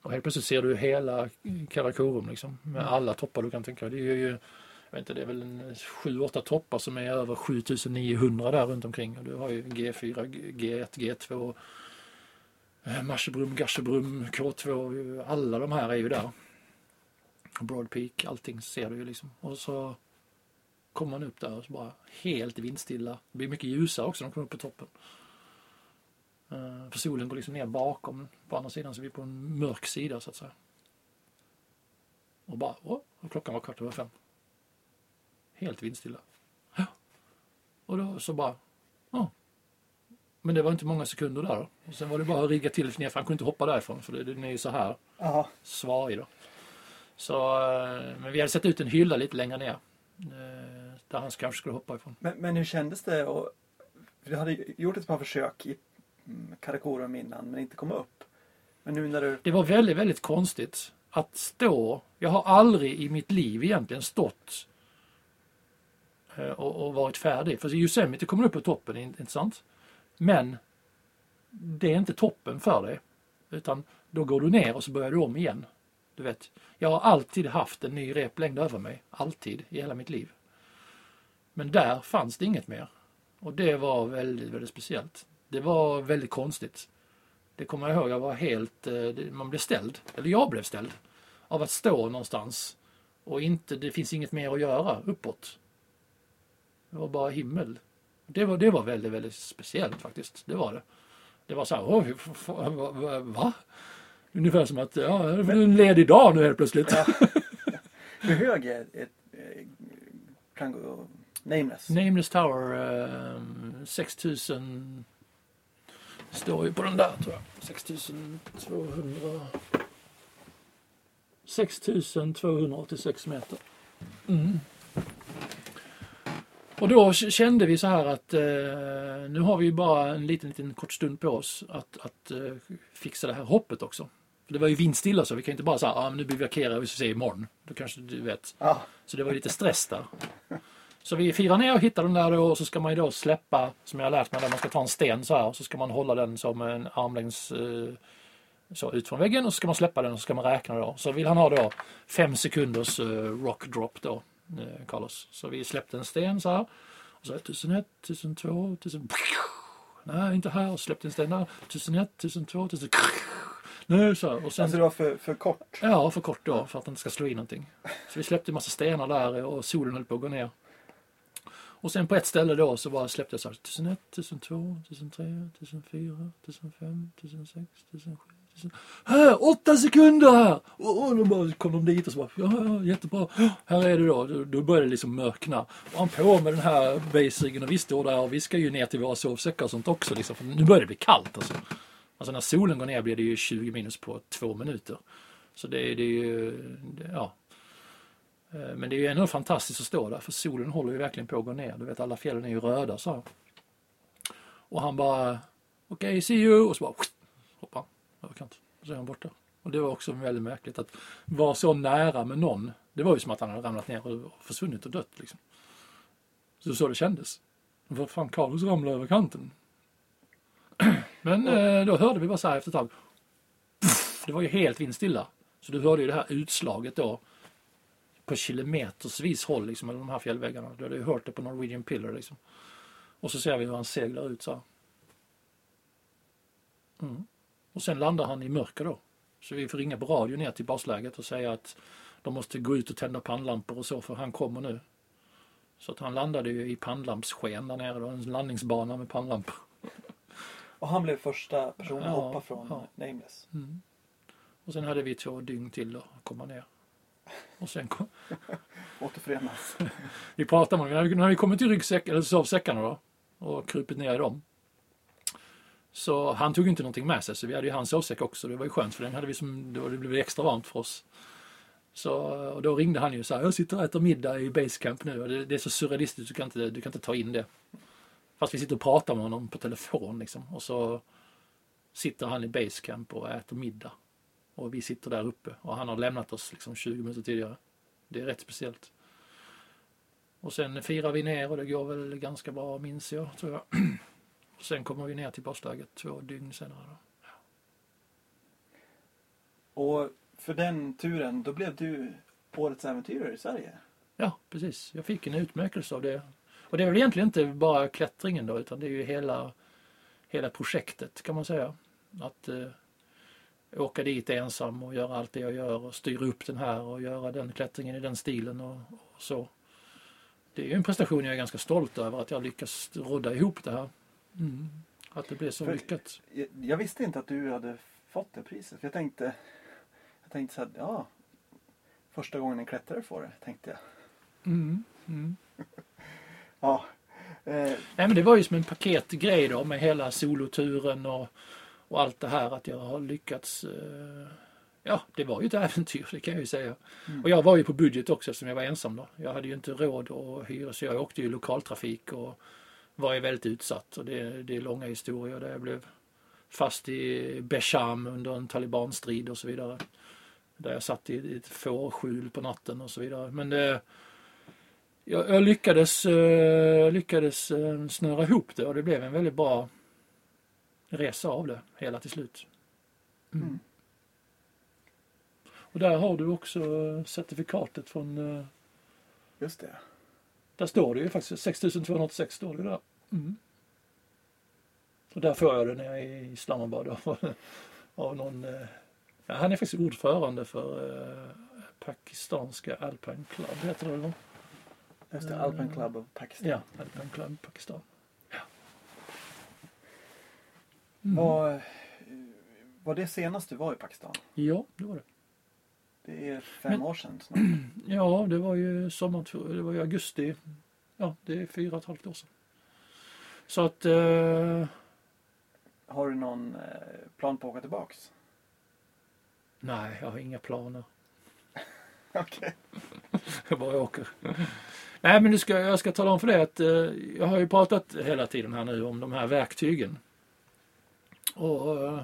Och helt plötsligt ser du hela Karakorum liksom. Med mm. alla toppar du kan tänka dig. Det är ju, jag vet inte, det är väl en 7-8 toppar som är över 7900 där runt omkring. Och du har ju G4, G1, G2 Eh, Marsebrum, Garsebrum, K2, alla de här är ju där. Broad Peak, allting ser du ju liksom. Och så kommer man upp där och så bara helt vindstilla. Det blir mycket ljusare också när man kommer upp på toppen. Eh, för solen går liksom ner bakom på andra sidan så vi är på en mörk sida så att säga. Och bara, åh, och klockan var kvart över fem. Helt vindstilla. Ja. Och då så bara, ja, men det var inte många sekunder där då. Och sen var det bara att rigga till ner för han kunde inte hoppa därifrån för den är ju så här Aha. svarig då. Så, eh, men vi hade sett ut en hylla lite längre ner. Där han kanske skulle hoppa ifrån. Men, men hur kändes det? Och, du hade gjort ett par försök i Karakorum innan men inte komma upp. Men nu när du... Det var väldigt, väldigt konstigt att stå. Jag har aldrig i mitt liv egentligen stått eh, och, och varit färdig. För Yosemite kommer upp på toppen, inte sant? Men det är inte toppen för dig. Utan då går du ner och så börjar du om igen. Du vet, jag har alltid haft en ny replängd över mig. Alltid i hela mitt liv. Men där fanns det inget mer. Och det var väldigt, väldigt speciellt. Det var väldigt konstigt. Det kommer jag ihåg, jag var helt, eh, man blev ställd. Eller jag blev ställd. Av att stå någonstans och inte, det finns inget mer att göra uppåt. Det var bara himmel. Det var, det var väldigt, väldigt speciellt faktiskt. Det var det. Det var så här, oj, va? Ungefär som att, ja, det är en ledig dag nu helt plötsligt. Hur hög är ett eh, Kango Nameless? Nameless Tower, eh, 6000 står ju på den där tror jag. 6200 6286 meter. Mm. Och då kände vi så här att eh, nu har vi ju bara en liten, liten kort stund på oss att, att eh, fixa det här hoppet också. För det var ju vindstilla så vi kan inte bara säga ah, men nu bivakerar vi så ser imorgon. Då kanske du vet. Ja, Så det var lite stress där. Så vi firar ner och hittar den där då och så ska man ju då släppa, som jag har lärt mig, där man ska ta en sten så här och så ska man hålla den som en armlängds eh, så ut från väggen och så ska man släppa den och så ska man räkna då. Så vill han ha då fem sekunders eh, rock drop då, eh, Carlos. Så vi släppte en sten så här. Och så 1001, 1002, 1000... Nej, inte här. Och släppte en sten där. 1001, 1002, 1000... Nej, så. Och sen... alltså det var för, för kort. Ja, för kort då för att den inte ska slå i någonting. Så vi släppte en massa stenar där och solen höll på att gå ner. Och sen på ett ställe då så bara släppte jag så här 1001, 1002, 1003, 1004, 1005, 1006, 1007, 1000. Här, åtta sekunder här! Och, och då bara kom de dit och så bara, ja, ja jättebra. Här är det då. Då- Då började det liksom mörkna. Och han på med den här baseriggen och vi står där och vi ska ju ner till våra sovsäckar och sånt också liksom. För nu börjar det bli kallt alltså. Alltså när solen går ner blir det ju 20 minus på två minuter. Så det, är- det är ju, det, ja. Eh, Men det är ju ändå fantastiskt att stå där för solen håller ju verkligen på att gå ner. Du vet alla fjällen är ju röda så här. Och han bara, okej see you och så bara hoppar över kant. Och så är han borta. Och det var också väldigt märkligt att vara så nära med någon. Det var ju som att han hade ramlat ner och försvunnit och dött liksom. Så så det kändes. Vad fan, Carlos ramlade över kanten. Men eh, då hörde vi bara så här efter ett tag. Det var ju helt vindstilla. Så du hörde ju det här utslaget då. På kilometersvis håll liksom, mellan de här fjällväggarna. Du hade ju hört det på Norwegian Pillar liksom. Och så ser vi hur han seglar ut så. Mm. Och sen landar han i mörker då. Så vi får ringa på radio ner till basläget och säga att de måste gå ut och tända pannlampor och så för han kommer nu. Så att han landade ju i pannlampssken där nere då, en landningsbana med pannlampor. Och han blev första personen att Ja, hoppa från ja. Nameless. Och sen hade vi två dygn till att komma ner. Och sen kom, Återförenas. vi pratade om det, när vi- när vi kommit till ryggsäck, eller sovsäckarna då och krupit ner i dem. Så han tog inte någonting med sig så vi hade ju hans sovsäck också. Det var ju skönt för den hade vi som, då det blev extra varmt för oss. Så, och då ringde han ju så här, jag sitter och äter middag i basecamp nu och det, det är så surrealistiskt, du kan, inte, du kan inte ta in det. Fast vi sitter och pratar med honom på telefon liksom. Och så sitter han i basecamp och äter middag. Och vi sitter där uppe och han har lämnat oss liksom 20 minuter tidigare. Det är rätt speciellt. Och sen firar vi ner och det går väl ganska bra minns jag, tror jag. Och sen kommer vi ner till basläget två dygn senare. Då. Och för den turen, då blev du Årets äventyrare i Sverige. Ja, precis. Jag fick en utmärkelse av det. Och det är väl egentligen inte bara klättringen då, utan det är ju hela, hela projektet kan man säga. Att eh, åka dit ensam och göra allt det jag gör och styra upp den här och göra den klättringen i den stilen och, och så. Det är ju en prestation jag är ganska stolt över att jag lyckas rodda ihop det här. Mm. Att det blev så För- lyckat. Jag, jag visste inte att du hade fått det priset. För jag tänkte, jag tänkte så här, ja, första gången en klättrare får det, tänkte jag. Mm. Mm. Ja, eh, Nej men det var ju som en paketgrej då med hela soloturen och, och allt det här att jag har lyckats. Eh, ja, det var ju ett äventyr det kan jag ju säga. Mm. Och jag var ju på budget också eftersom jag var ensam då. Jag hade ju inte råd att hyra så jag åkte ju lokaltrafik och var ju väldigt utsatt. Och det, det är långa historier där jag blev fast i Besham under en talibanstrid och så vidare. Där jag satt i ett fårskjul på natten och så vidare. Men det, jag, jag lyckades, eh, lyckades eh, snöra ihop det och det blev en väldigt bra resa av det hela till slut. Mm. Mm. Och där har du också eh, certifikatet från, eh, just det. där står det ju faktiskt 6286 står det där. Mm. Och där får jag det när jag är i Islamabad av, av någon, eh, ja, han är faktiskt ordförande för eh, pakistanska Alpine Club, heter det va? Just det, Alpine Club of Pakistan. Ja, Alpine Club Pakistan. Mm. Var, var det senast du var i Pakistan? Ja, det var det. Det är fem Men- år sedan snart. Ja, det var ju sommar, det var ju augusti. Ja, det är fyra och ett halvt år sedan. Så att, eh, Har du någon eh, plan på att åka tillbaks? nej, jag har inga planer. Okej. Jag bara åker. Nej, men nu ska, jag ska tala om för dig att eh, jag har ju pratat hela tiden här nu om de här verktygen. Och eh,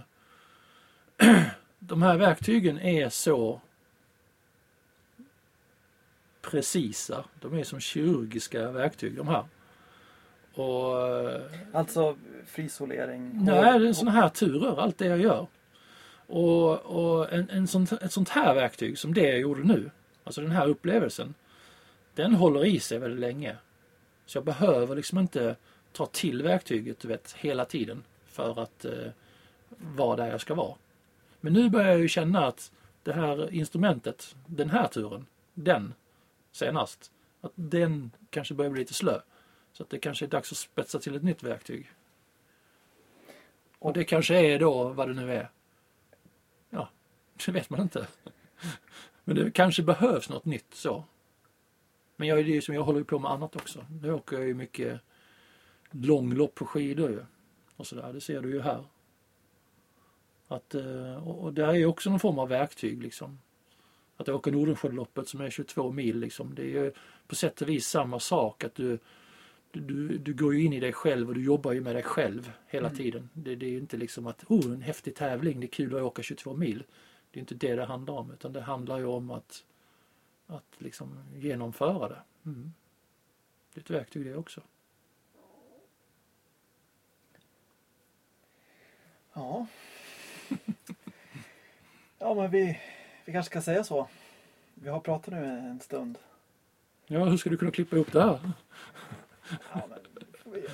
de här verktygen är så precisa. De är som kirurgiska verktyg de här. Och Alltså frisolering? Nej, det är sådana här turer, allt det jag gör. Och, och en, en sånt, ett sånt här verktyg som det jag gjorde nu, alltså den här upplevelsen, den håller i sig väldigt länge. Så jag behöver liksom inte ta till verktyget, du vet, hela tiden för att eh, vara där jag ska vara. Men nu börjar jag ju känna att det här instrumentet, den här turen, den senast, att den kanske börjar bli lite slö. Så att det kanske är dags att spetsa till ett nytt verktyg. Och det kanske är då vad det nu är. Ja, det vet man inte. Men det kanske behövs något nytt så. Men jag, är ju som jag håller ju på med annat också. Nu åker jag ju mycket långlopp på skidor ju. Och sådär, det ser du ju här. Att, eh, och det är ju också någon form av verktyg liksom. Att åka Nordenskiöldloppet som är 22 mil liksom. Det är ju på sätt och vis samma sak. Att du, du- du, går ju in i dig själv och du jobbar ju med dig själv hela tiden. Det, det är ju inte liksom att oh, en häftig tävling, det är kul att åka 22 mil. Det är inte det det handlar om utan det handlar ju om att, att liksom genomföra det. Mm. Det är ett verktyg det också. Ja. Ja men vi, vi kanske ska säga så. Vi har pratat nu en stund. Ja, hur ska du kunna klippa ihop det här? Ja, men,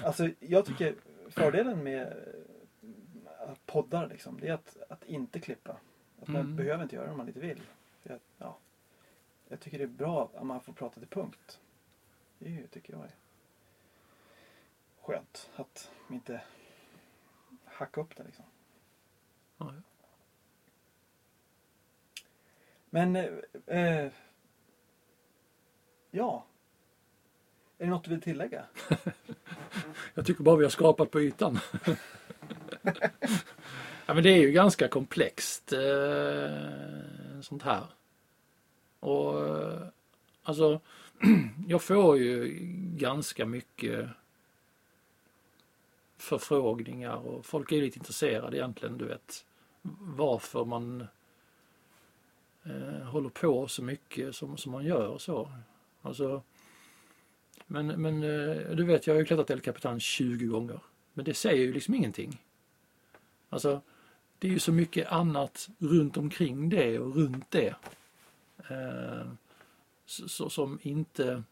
alltså jag tycker fördelen med eh, poddar liksom, det är att, att inte klippa. Att man Mm. behöver inte göra det om man inte vill. Att, ja, jag tycker det är bra att man får prata till punkt. Det är ju, tycker jag är skönt att inte hacka upp det liksom. Men eh, eh, ja. Är det något du vill tillägga? Jag tycker bara vi har skrapat på ytan. ja, men det är ju ganska komplext eh, sånt här. Och eh, alltså, jag får ju ganska mycket förfrågningar och folk är lite intresserade egentligen, du vet, varför man eh, håller på så mycket som, som man gör och så. Alltså, men, men eh, du vet, jag har ju klättrat El Capitan 20 gånger. Men det säger ju liksom ingenting. Alltså, det är ju så mycket annat runt omkring det och runt det. Eh, så, så, som inte...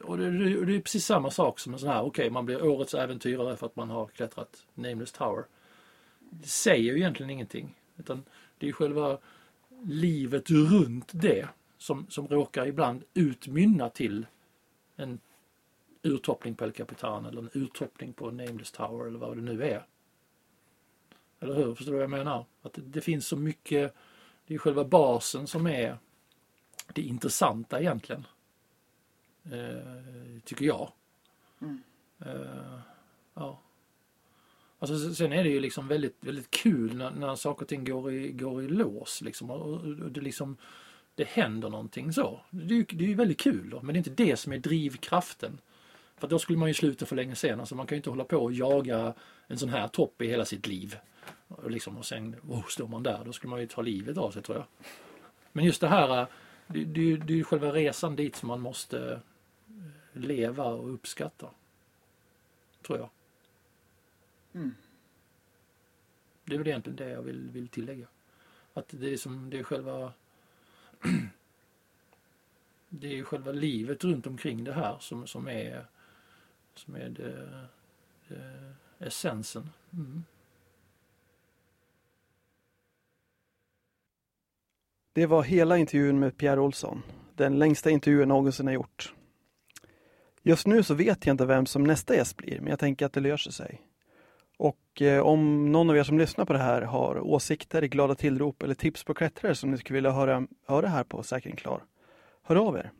Och det, det, det är precis samma sak som en sån här, okej man blir årets äventyrare för att man har klättrat Nameless Tower. Det säger ju egentligen ingenting. Utan det är själva livet runt det som, som råkar ibland utmynna till en urtoppning på El Capitan eller en urtoppning på Nameless Tower eller vad det nu är. Eller hur? Förstår du vad jag menar? Att det, det finns så mycket, det är själva basen som är det intressanta egentligen. Eh, tycker jag. Mm. Eh, ja. Alltså sen- är det ju liksom väldigt, väldigt kul när, när saker och ting går i, går i lås liksom. Och, och det liksom det händer någonting så. Det är ju, det är väldigt kul då, men det är inte det som är drivkraften. För då skulle man ju sluta för länge sen. Alltså man kan ju inte hålla på och jaga en sån här topp i hela sitt liv. Och, liksom, och sen oh, står man där, då skulle man ju ta livet av sig tror jag. Men just det här, det, det, det är ju själva resan dit som man måste eh, leva och uppskatta. Tror jag. Mm. Det är väl egentligen det jag vill, vill tillägga. Att det är som, det är själva det är själva livet runt omkring det här som, som är som är det, det essensen. Mm. Det var hela intervjun med Pierre Olsson. Den längsta intervjun någonsin har gjort. Just nu så vet jag inte vem som nästa gäst blir, men jag tänker att det löser sig. Och eh, om någon av er som lyssnar på det här har åsikter, glada tillrop eller tips på klättrare som ni skulle vilja höra, höra här på Säkring Klar, hör av er.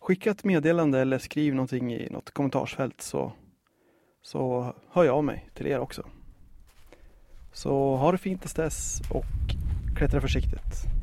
Skicka ett meddelande eller skriv någonting i något kommentarsfält så, så hör jag av mig till er också. Så ha det fint tills dess och klättra försiktigt.